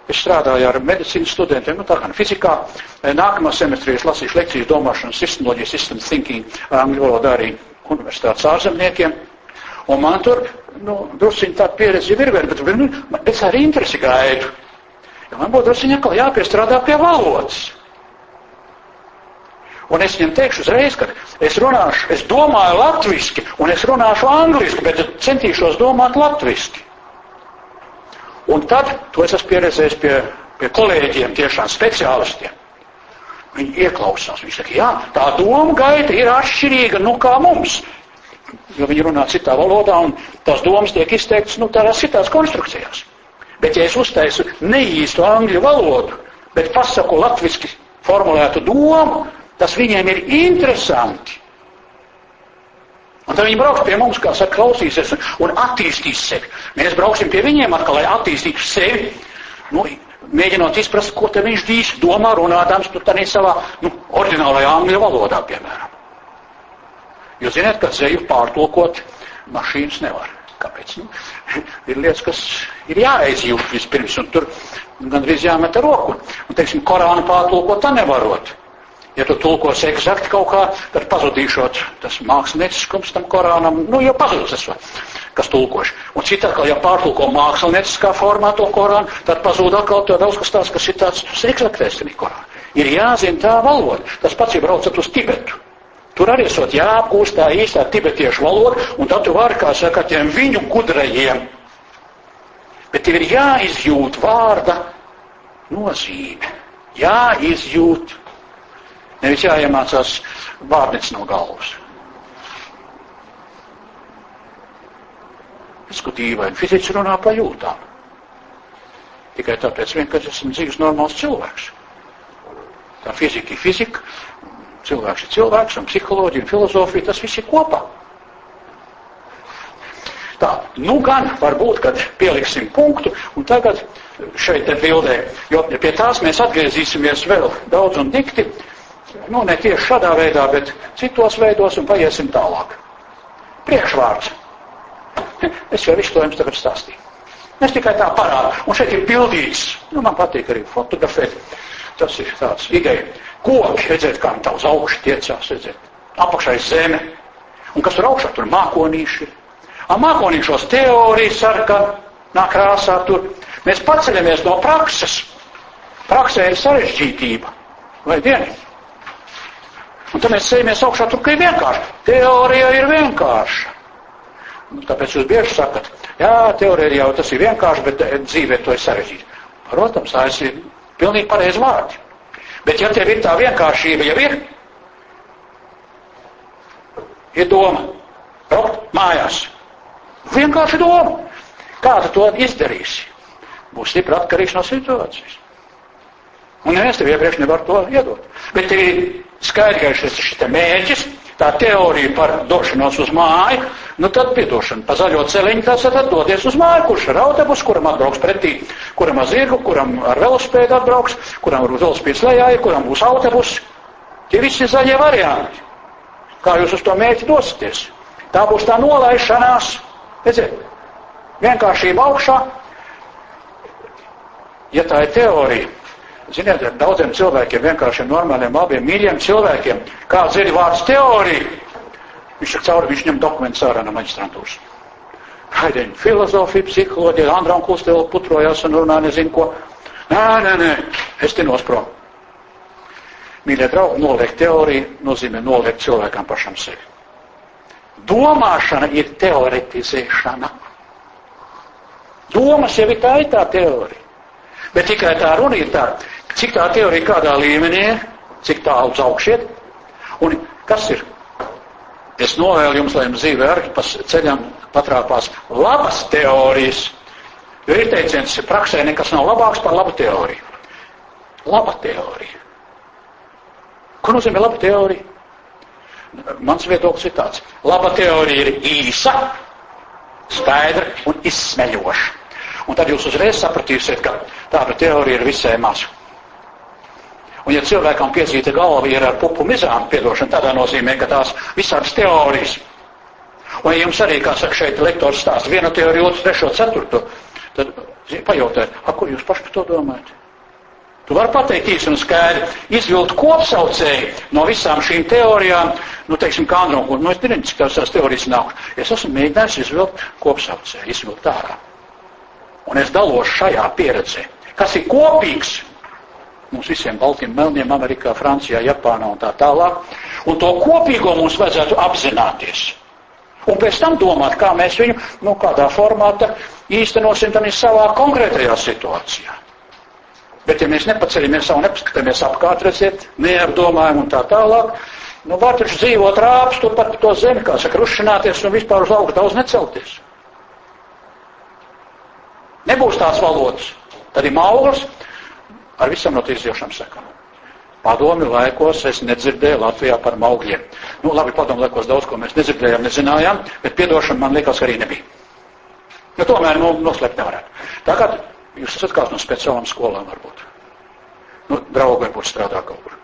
Es strādāju ar medicīnas studentiem, nu tā kā fizikā. Nākamā semestrī es lasīšu lekcijas domāšanas sistemoloģijas, system thinking, angļu valodā arī universitātes ārzemniekiem. Un man tur, nu, drusciņ tāda pieredze ir, bet, nu, es arī interesi gaidu. Ja man būtu drusku atkal jāpiestrādā pie valodas. Un es viņam teikšu uzreiz, ka es runāšu, es domāju latviski, un es runāšu angliski, bet centīšos domāt latviski. Un tad, to es esmu pieredzējis pie, pie kolēģiem, tiešām speciālistiem. Viņi ieklausās, viņi saka, jā, tā doma gaita ir atšķirīga, nu kā mums. Jo viņi runā citā valodā, un tās domas tiek izteiktas, nu, tādās citās konstrukcijās. Bet, ja es uztaisu neīstu angļu valodu, bet pasaku latviski formulētu domu, tas viņiem ir interesanti. Un tad viņi brauks pie mums, kā saka, klausīsies un attīstīs sevi. Mēs brauksim pie viņiem atkal, lai attīstītu sevi, nu, mēģinot izprast, ko te viņš dīs, domā, runādams, tu tādā savā, nu, oriģinālajā angļu valodā, piemēram. Jūs zināt, ka zeju pārtulkot mašīnas nevar. Kāpēc? Nu, ir lietas, kas ir jāizjūt vispirms, un tur gandrīz jāmet roku. Un, teiksim, Korānu pārtulkot tā nevarot. Ja tu tulkos eksakti kaut kā, tad pazudīšot tas mākslinieciskums tam Korānam, nu jau pazudus tas, kas tulkoši. Un citā, kā ja pārtulko mākslinieciskā formā to Korānu, tad pazūd atkal to daudz kas tāds, kas ir tāds eksaktais Korāna. Ir jāzina tā valoda. Tas pats ir braucat uz Tibetu. Tur arī esot jāapgūst tā īstā tibetiešu valoda, un tad tu vari, kā saka, tiem viņu gudrajiem. Bet tev ir jāizjūt vārda nozīme. Jāizjūt Nevis jāiemācās vārnits no galvas. Es ko dīvaini, fiziķis runā pa jūtām. Tikai tāpēc vien, ka esmu dzīves normāls cilvēks. Tā fizika ir fizika, cilvēks ir cilvēks, un psiholoģija un filozofija, tas viss ir kopā. Tā, nu gan varbūt, kad pieliksim punktu, un tagad šeit te bildē, jo pie tās mēs atgriezīsimies vēl daudz un dikti, nu ne tieši šādā veidā, bet citos veidos un paiesim tālāk. Priekšvārds. Es jau visu to jums tagad stāstīju. Es tikai tā parādu. Un šeit ir pildīts. Nu, man patīk arī fotografēt. Tas ir tāds ideja. Koki, redzēt, kā tā uz augšu tiecās, redzēt. Apakšai zeme. Un kas tur augšā? Tur mākonīši ir. A mākonīšos teorijas sarkanā krāsā tur. Mēs paceļamies no prakses. Praksē ir sarežģītība. Vai dieniņ? Un tad mēs ceļamies augšā, tur, ka ir vienkārši. Teorija ir vienkārša. Un tāpēc jūs bieži sakat, jā, teorija jau tas ir vienkārši, bet eh, dzīvē to ir sarežģīti. Protams, tas ir pilnīgi pareizi vārdi. Bet ja tev ir tā vienkāršība, jau ir, ir doma braukt mājās. Vienkārši doma. Kā tu to izdarīsi? Būs stipri atkarīgs no situācijas. Un neviens tev iepriekš nevar to iedot. Bet tev ir skaidrs, ka šis ir mērķis, tā teorija par došanos uz māju, nu tad piedošana pa zaļo celiņu, tas tad dodies uz māju, kurš ar autobusu, kuram atbrauks pretī, kuram ar zirgu, kuram ar velospēdu atbrauks, kuram ar velospēdas lejā, kuram būs autobus. Tie visi ir zaļie varianti. Kā jūs uz to mērķi dosieties? Tā būs tā nolaišanās. Redziet, vienkāršība augšā. Ja tā ir teorija, Ziniet, ar daudziem cilvēkiem, vienkāršiem, normāliem, labiem, mīļiem cilvēkiem, kā zina vārds teorija, viņš ir cauri, viņš ņem dokumentus ārā no maģistrantūras. Haideņ, filozofija, psiholoģija, Andra un Kustela putrojās un runā nezinu ko. Nē, nē, nē, es te nosprom. Mīļie draugi, noliekt teoriju nozīmē noliekt cilvēkam pašam sevi. Domāšana ir teoretizēšana. Domas jau ir tā, ir tā teorija. Bet tikai tā runa ir tā, Cik tā teorija kādā līmenī, cik tālu uz augšiet, un kas ir? Es novēlu jums, lai jums dzīvē arī pa ceļam patrāpās labas teorijas, jo ir teiciens, ka praksē nekas nav labāks par labu teoriju. Laba teorija. Ko nozīmē laba teorija? Mans viedoklis ir tāds. Laba teorija ir īsa, skaidra un izsmeļoša. Un tad jūs uzreiz sapratīsiet, ka tāda teorija ir visai maza. Un ja cilvēkam piezīta galva ir ar pupu mizām, piedošana tādā nozīmē, ka tās visādas teorijas. Un ja jums arī, kā saka šeit lektors stāsta, viena teorija, otru, trešo, ceturto, tad pajautājiet, a, ko jūs paši par to domājat? Tu vari pateikt īsi un skaidri, izvilkt kopsaucēju no visām šīm teorijām, nu, teiksim, kā Androm, nu, es nezinu, cik tās teorijas nāk. Es esmu mēģinājis izvilkt kopsaucēju, izvilkt ārā. Un es dalos šajā pieredzē, kas ir kopīgs mums visiem baltiem melniem Amerikā, Francijā, Japānā un tā tālāk. Un to kopīgo mums vajadzētu apzināties. Un pēc tam domāt, kā mēs viņu, nu, kādā formātā īstenosim tam savā konkrētajā situācijā. Bet ja mēs nepaceļamies savu, nepaskatāmies apkārt, redziet, neapdomājam un tā tālāk, nu, var taču dzīvot rāps, turpat pa to zemi, kā saka, rušināties un vispār uz augšu daudz necelties. Nebūs tās valodas. Tad ir mauglis, ar visam no tirdziošām sekām. Padomi laikos es nedzirdēju Latvijā par maugļiem. Nu, labi, padomi laikos daudz ko mēs nedzirdējām, nezinājām, bet piedošana man liekas, ka arī nebija. Nu, tomēr nu, noslēpt nevarētu. Tagad jūs esat kāds no speciālām skolām varbūt. Nu, draugi varbūt strādā kaut kur.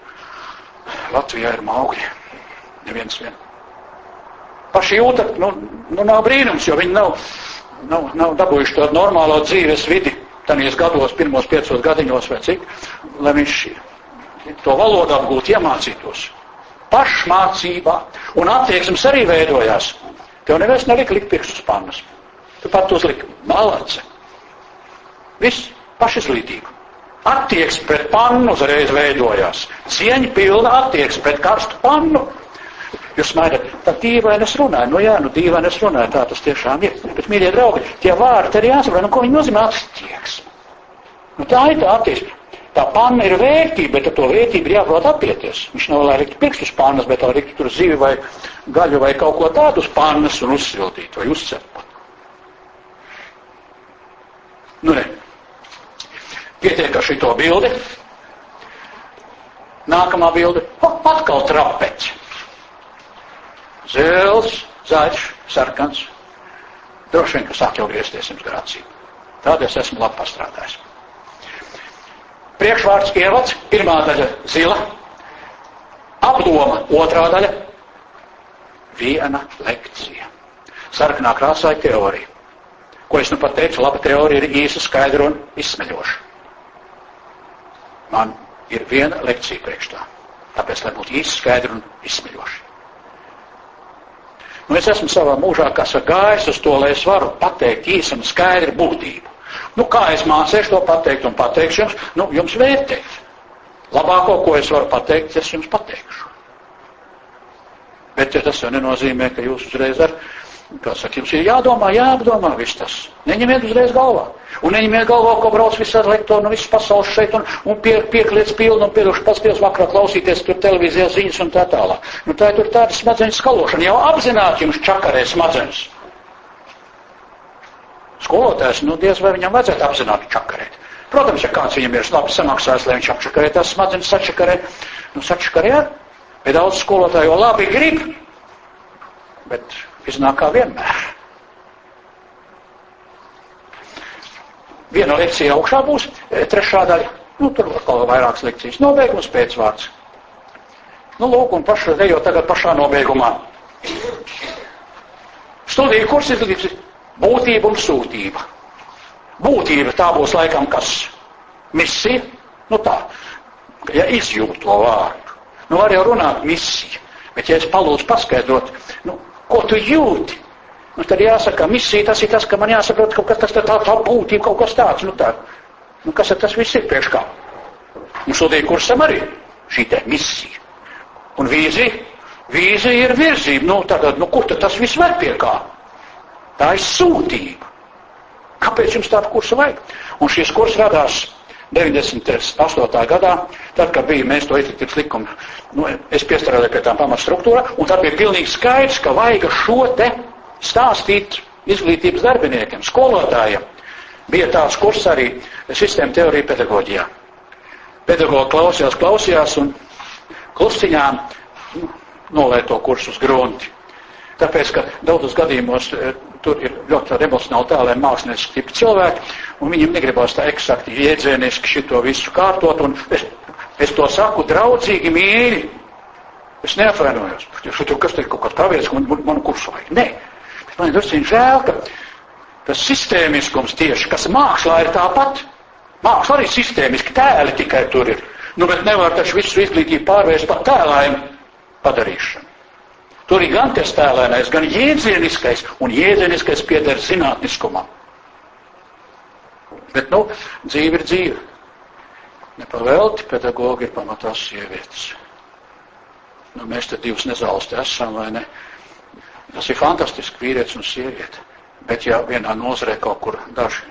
Latvijā ir maugļi. Neviens vien. Paši jūtat, nu, nu nav brīnums, jo viņi nav, nav, nav dabūjuši to normālo dzīves vidi tādīs gados, pirmos piecos gadiņos vai cik, lai viņš to valodu apgūt, iemācītos. Pašmācībā. Un attieksmes arī veidojās. Tev neviens nelika likt pirkstus pannas. Tu pat uzliki malace. Viss pašizglītība. Attieksme pret pannu uzreiz veidojās. Cieņa pilna attieksme pret karstu pannu. Jūs smaidat, tā dīvaini es runāju. Nu jā, nu dīvaini es runāju, tā tas tiešām ir. Bet, mīļie draugi, tie vārdi arī jāsaprot, nu ko viņi nozīmē attieksme. Nu tā ir tā attieksme. Tā panna ir vērtība, bet ar to vērtību ir jāprot apieties. Viņš nav lai likt pirkstus pannas, bet lai likt tur zivi vai gaļu vai kaut ko tādu uz pannas un uzsildīt vai uzcept. Nu, ne. Pietiek ar šito bildi. Nākamā bilde. Atkal trapeķi. Zils, zaļš, sarkans. Droši vien, ka sāk jau griezties jums grācību. Tādēļ es esmu labi pastrādājis. Priekšvārds ievads, pirmā daļa zila, apdoma, otrā daļa viena lekcija. Sarkanā krāsā ir teorija. Ko es nu pat teicu, laba teorija ir īsa, skaidra un izsmeļoša. Man ir viena lekcija priekšā. Tāpēc, lai būtu īsi, skaidri un izsmeļoši. Nu, es esmu savā mūžā, kas ir gājis uz to, lai es varu pateikt īsi un skaidri būtību. Nu, kā es mācīšu to pateikt un pateikšu jums? Nu, jums vērtēt. Labāko, ko es varu pateikt, es jums pateikšu. Bet ja tas jau nenozīmē, ka jūs uzreiz ar, kā saka, jums ir jādomā, jāapdomā viss tas. Neņemiet uzreiz galvā. Un neņemiet galvā, ko brauc visādi lektori no visas pasaules šeit un, un pie, piekliec pilnu un pieduši paspils vakarā klausīties tur televīzijā ziņas un tā tālāk. Nu, tā ir tur tāda smadzeņu skalošana. Jau apzināti jums čakarē smadzenes. Skolotājs, nu, diez vai viņam vajadzētu apzināti čakarēt. Protams, ja kāds viņam ir labi samaksājis, lai viņš apčakarē tās smadzenes sačakarē, nu, sačakarē, bet daudz skolotāju labi grib, bet iznāk kā vienmēr. Viena lekcija augšā būs, e, trešā daļa, nu, tur vēl vairākas lekcijas. Nobeigums pēcvārds. Nu, lūk, un paša ejot tagad pašā nobeigumā. Studiju kurs izglītības Būtība un sūtība. Būtība tā būs laikam kas? Misija? Nu tā, ja izjūt to vārdu. Nu var jau runāt misija, bet ja es palūdzu paskaidrot, nu, ko tu jūti, nu tad jāsaka, misija tas ir tas, ka man jāsaprot kaut kas tas tā, tā, būtība, kaut kas tāds, nu tā. Nu kas tas viss ir priekš kā? Un sūdīja kursam arī šī te misija. Un vīzija? Vīzija ir virzība. Nu, tagad, nu, kur tad tas viss ved pie kā? Tā ir sūtība. Kāpēc jums tādu kursu vajag? Un šis kurs radās 98. gadā, tad, kad bija mēs to izglītības likumu, nu, es piestrādāju pie tām pamatstruktūrā, un tad bija pilnīgi skaidrs, ka vajag šo te stāstīt izglītības darbiniekiem, skolotājiem. Bija tāds kurs arī sistēma teorija pedagoģijā. Pedagogi klausījās, klausījās un klusiņām nu, nolēja to kursu uz grunti. Tāpēc, ka daudzos gadījumos e, tur ir ļoti tāda emocionāla tēlē mākslinieci tipi cilvēki, un viņiem negribās tā eksakti iedzēniski šito visu kārtot, un es, es to saku draudzīgi, mīļi. Es neapvainojos. Tur kas te ir kaut kāds kavēs, man, man, man kursu vajag. Nē. Bet man ir drusciņ žēl, ka tas sistēmiskums tieši, kas mākslā ir tāpat. Māksla arī sistēmiski tēli tikai tur ir. Nu, bet nevar taču visu izglītību pārvērst par tēlājumu padarīšanu. Tur ir gan tas tēlēnais, gan jēdzieniskais, un jēdzieniskais pieder zinātniskumam. Bet, nu, dzīve ir dzīve. Nepavēlti pedagogi ir pamatā sievietes. Nu, mēs te divas nezālsti esam, vai ne? Tas ir fantastiski, vīrietis un sieviete. Bet, ja vienā nozarē kaut kur daži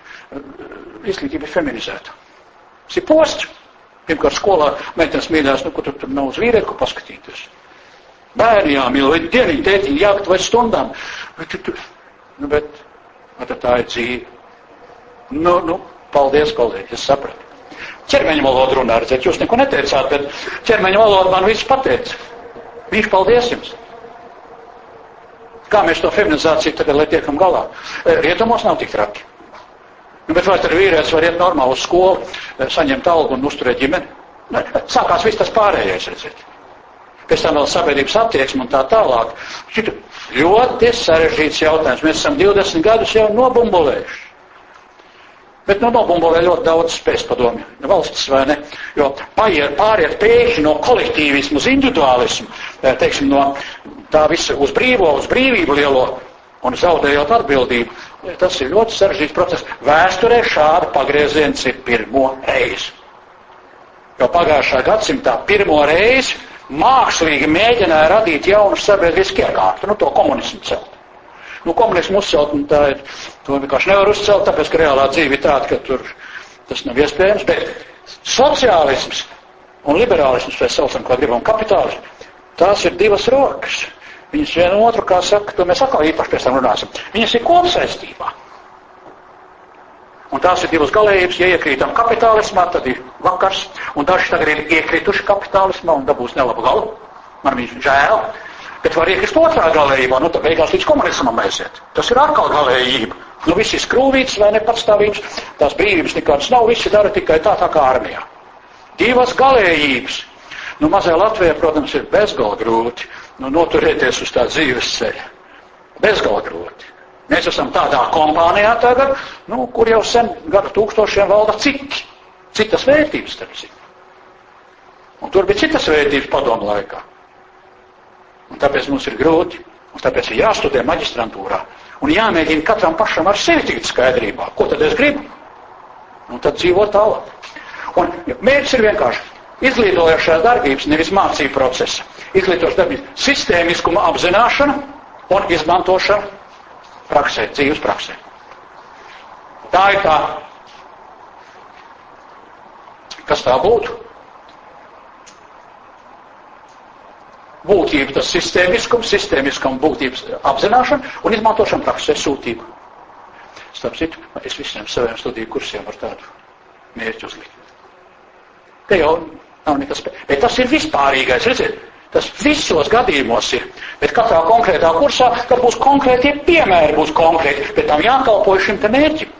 izglītība ir feminizēta. Tas ir posts. Pirmkārt, skolā meitenes mīlēs, nu, kur tur, tur nav uz vīrieti, ko paskatīties. Bērni jāmīl, vai dieniņi tētiņi jākat vai stundām. Bet, tu, nu, bet, bet tā ir dzīve. Nu, nu, paldies, kolēģi, es sapratu. Ķermeņa valoda runā, redzēt, jūs neko neteicāt, bet ķermeņa valoda man viss pateica. Viņš paldies jums. Kā mēs to feminizāciju tagad, lai tiekam galā? E, rietumos nav tik traki. Nu, bet vai tad vīrietis var iet normāli uz skolu, e, saņemt algu un uzturēt ģimeni? Sākās viss tas pārējais, redzēt pēc tam vēl sabiedrības attieksme un tā tālāk. Šit ļoti sarežģīts jautājums. Mēs esam 20 gadus jau nobumbulējuši. Bet nu, nobumbolē ļoti daudz spējas padomju valstis, vai ne? Jo paiet, pāriet pēkšņi no kolektīvismu uz individuālismu, eh, teiksim, no tā visa uz brīvo, uz brīvību lielo un zaudējot atbildību. Tas ir ļoti sarežģīts process. Vēsturē šāda pagrieziens ir pirmo reizi. Jo pagājušā gadsimtā pirmo reizi mākslīgi mēģināja radīt jaunu sabiedrisku iekārtu, nu to komunismu celt. Nu, komunismu uzcelt, un tā ir, to vienkārši nevar uzcelt, tāpēc, ka reālā dzīve ir tāda, ka tur tas nav iespējams, bet sociālisms un liberālisms, vai saucam, kā gribam, kapitālisms, tās ir divas rokas. Viņas vienu otru, kā saka, to mēs atkal īpaši pēc tam runāsim. Viņas ir kopsaistībā. Un tās ir divas galējības. Ja iekrītam kapitālismā, tad ir vakars, un daži tagad ir iekrituši kapitālismā un dabūs nelabu galu. Man viņš žēl. Bet var iekrist otrā galējībā, nu tad beigās līdz komunismam aiziet. Tas ir atkal galējība. Nu viss ir skrūvīts vai nepatstāvīgs, tās brīvības nekādas nav, visi dara tikai tā, tā kā armijā. Divas galējības. Nu mazajā Latvijā, protams, ir bezgalīgi grūti nu, noturēties uz tā dzīves ceļa. Bezgalīgi grūti. Mēs esam tādā kompānijā tagad, nu, kur jau sen gadu tūkstošiem valda citi, citas vērtības, starp citu. Un tur bija citas vērtības padomu laikā. Un tāpēc mums ir grūti, un tāpēc ir jāstudē maģistrantūrā. Un jāmēģina katram pašam ar sevi tikt skaidrībā, ko tad es gribu. Un tad dzīvot tālāk. Un mērķis ir vienkārši izglītojošās darbības, nevis mācību procesa. Izglītojošās darbības sistēmiskuma apzināšana un izmantošana praksē, dzīves praksē. Tā ir tā. Kas tā būtu? Būtība, tas sistēmiskums, sistēmiskam būtības apzināšana un izmantošana praksē sūtību. Starp citu, es visiem saviem studiju kursiem ar tādu mērķu uzlikt. Te jau Nav nekas, bet tas ir vispārīgais, redziet, tas visos gadījumos ir. Bet katrā konkrētā kursā, kad būs konkrētie piemēri, būs konkrēti, bet tam jākalpoja šim te mērķim.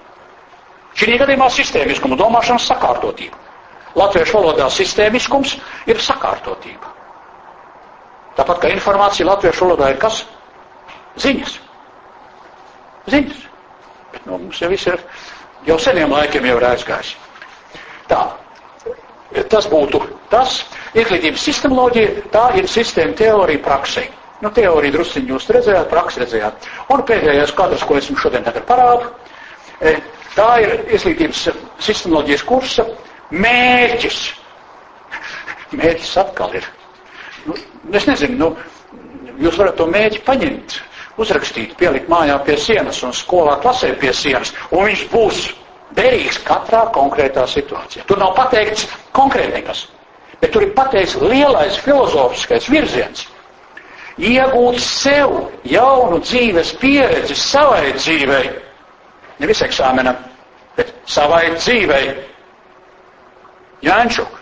Šī gadījumā sistēmiskuma domāšanas sakārtotība. Latviešu valodā sistēmiskums ir sakārtotība. Tāpat kā informācija latviešu valodā ir kas? Ziņas. Ziņas. Bet nu, mums jau viss ir jau seniem laikiem jau ir aizgājis. Tā, Tas būtu tas. Izglītības sistemoloģija, tā ir sistēma teorija praksē. Nu, teoriju drusciņu jūs redzējāt, praksi redzējāt. Un pēdējais kadrs, ko es jums šodien tagad parādu, e, tā ir izglītības sistemoloģijas kursa mērķis. Mērķis atkal ir. Nu, es nezinu, nu, jūs varat to mērķi paņemt, uzrakstīt, pielikt mājā pie sienas un skolā klasē pie sienas, un viņš būs derīgs katrā konkrētā situācijā. Tur nav pateikts konkrēti nekas, bet tur ir pateikts lielais filozofiskais virziens. Iegūt sev jaunu dzīves pieredzi savai dzīvei, nevis eksāmenam, bet savai dzīvei. Jāņšuk,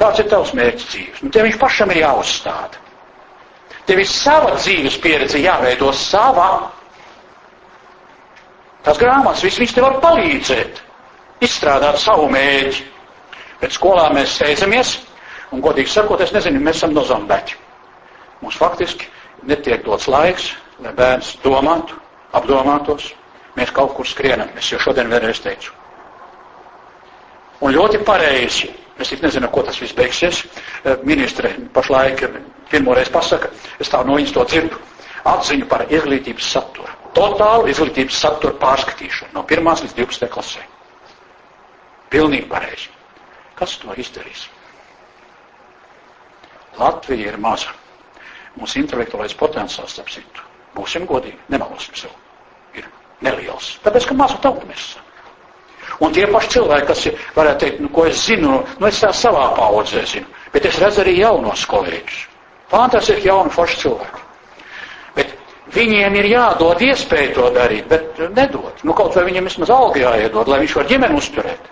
kāds ir tavs mērķis dzīves? Nu, tev viņš pašam ir jāuzstāda. Tev ir sava dzīves pieredze jāveido savā Tās grāmatas, viss viņš te var palīdzēt, izstrādāt savu mēģi. Bet skolā mēs steidzamies, un godīgi sakot, es nezinu, mēs esam nozombēti. Mums faktiski netiek dots laiks, lai bērns domātu, apdomātos. Mēs kaut kur skrienam, es jau šodien vēlreiz teicu. Un ļoti pareizi, es tik nezinu, ko tas viss beigsies, eh, ministre pašlaik pirmoreiz pasaka, es tā no viņas to dzirdu, atziņu par izglītības saturu totālu izglītības satura pārskatīšanu no 1 līdz 12 klasē. Pilnīgi pareizi. Kas to izdarīs? Latvija ir maza. Mūsu intelektuālais potenciāls, ap citu, būsim godīgi, nemalosim sev, ir neliels. Tāpēc, ka maza tauta mēs esam. Un tie paši cilvēki, kas ir, varētu teikt, nu, ko es zinu, nu, es tā savā paudzē zinu, bet es redzu arī jaunos kolēģus. Fantastiski jauni forši cilvēki. Viņiem ir jādod iespēju to darīt, bet nedod. Nu, kaut vai viņam vismaz alga jāiedod, lai viņš var ģimeni uzturēt.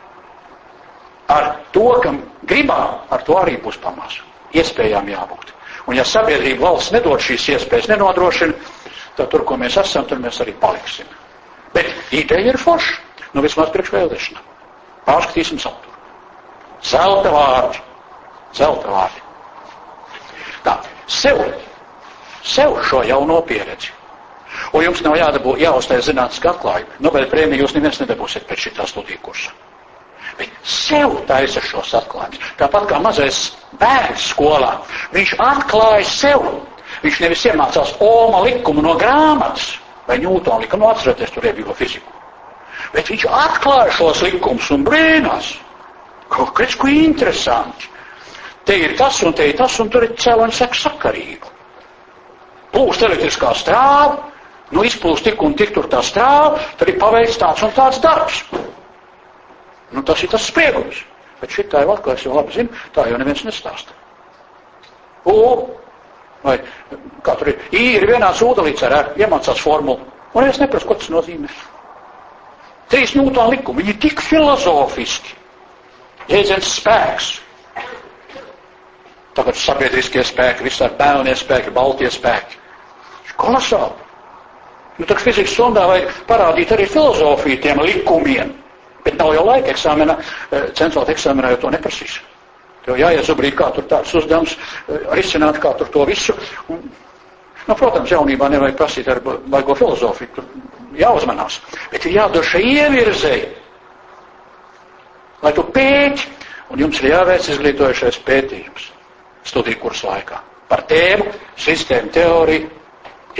Ar to, kam gribā, ar to arī būs pamāsu. Iespējām jābūt. Un ja sabiedrība valsts nedod šīs iespējas, nenodrošina, tad tur, ko mēs esam, tur mēs arī paliksim. Bet ideja ir forša. Nu, vismaz priekš vēlēšanām. Pārskatīsim saturu. Zelta vārdi. Zelta vārdi. Tā, sev sev šo jauno pieredzi. Un jums nav jādabū jāuztais zinātniska atklājuma. Nobel prēmiju jūs neviens nedabūsiet pēc šitā studiju kursa. Bet sev taisa šos atklājumus. Tāpat kā mazais bērns skolā, viņš atklāja sev. Viņš nevis iemācās Oma likumu no grāmatas vai Ņūtona likumu, nu atcerieties tur iebīgo fiziku. Bet viņš atklāja šos likumus un brīnās. Kaut kas, ko interesanti. Te ir tas un te ir tas, un tur ir cēloņa saka sakarība. Plūst elektriskā strāva, nu izplūst tik un tik tur tā strāva, tad ir paveikts tāds un tāds darbs. Nu, tas ir tas spriegums. Bet šī tā jau atkal, es jau labi zinu, tā jau neviens nestāsta. U, vai kā tur ir, I ir vienāds ūdelīts ar R, iemācās formulu. Un es neprasu, ko tas nozīmē. Trīs Ņūtona likumi, viņi tik filozofiski. Jēdziens spēks. Tagad sabiedriskie spēki, visādi bērnie spēki, baltie spēki. Kolosāli. Nu, tā fizikas stundā vajag parādīt arī filozofiju tiem likumiem. Bet nav jau laika eksāmenā, eh, centrāla eksāmenā jau to neprasīs. Tev jāiezubrīt, kā tur tāds uzdevums, eh, risināt, kā tur to visu. Un, nu, protams, jaunībā nevajag prasīt ar baigo filozofiju, tur jāuzmanās. Bet ir jādod šai ievirzei, lai tu pēti, un jums ir jāveic izglītojušais pētījums studiju kursu laikā par tēmu sistēmu teoriju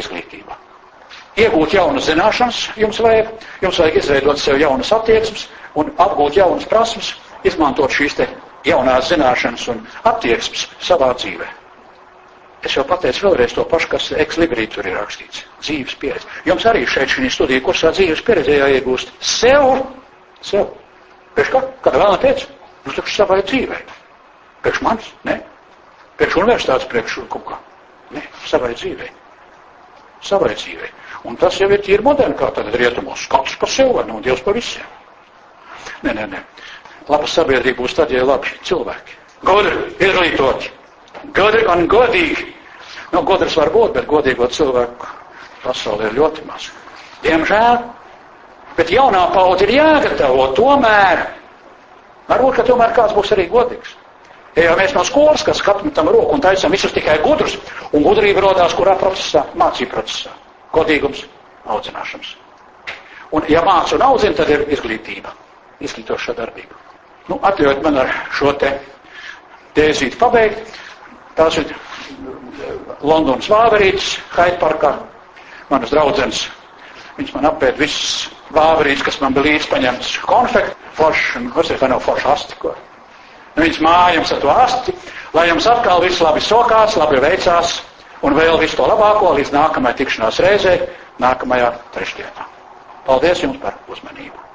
izglītībā. Iegūt jaunas zināšanas jums vajag, jums vajag izveidot sev jaunas attieksmes un apgūt jaunas prasmes, izmantot šīs te jaunās zināšanas un attieksmes savā dzīvē. Es jau pateicu vēlreiz to pašu, kas ekslibri tur ir rakstīts. Dzīves pieredze. Jums arī šeit šī studija kursā dzīves pieredze jāiegūst sev, sev. Pēc kā? Kāda vēl teica? Nu, taču savai dzīvē. Pēc manis? Ne. Pēc universitātes priekš kaut kā. Ne. Savai dzīvē. Savai dzīvē. Un tas jau ir tīri moderni, kā tad rietumos. Katrs par sevi var, nu, Dievs par visiem. Nē, nē, nē. Laba sabiedrība būs tad, ja labi cilvēki. Gudri, izglītoti. Gudri un godīgi. Nu, gudrs var būt, bet godīgo cilvēku pasaulē ir ļoti maz. Diemžēl. Bet jaunā paudze ir jāgatavo tomēr. Varbūt, ka tomēr kāds būs arī godīgs. Ja mēs no skolas, kas katram tam roku un taisam visus tikai gudrus, un gudrība rodās kurā procesā? Mācību procesā. Godīgums, audzināšanas. Un ja māca un audzina, tad ir izglītība, izglītoša darbība. Nu, atļaujiet man ar šo te tēzīti pabeigt. Tās ir Londonas vāverītes Haidparkā. Manas draudzenes, viņas man apēd visas vāverītes, kas man bija līdz paņemtas konfekti, forši, un, kas ir, vai nav forši asti, ko. Nu, viņas māja jums ar to asti, lai jums atkal viss labi sokās, labi veicās, un vēl visu to labāko līdz nākamajai tikšanās reizei, nākamajā trešdienā. Paldies jums par uzmanību!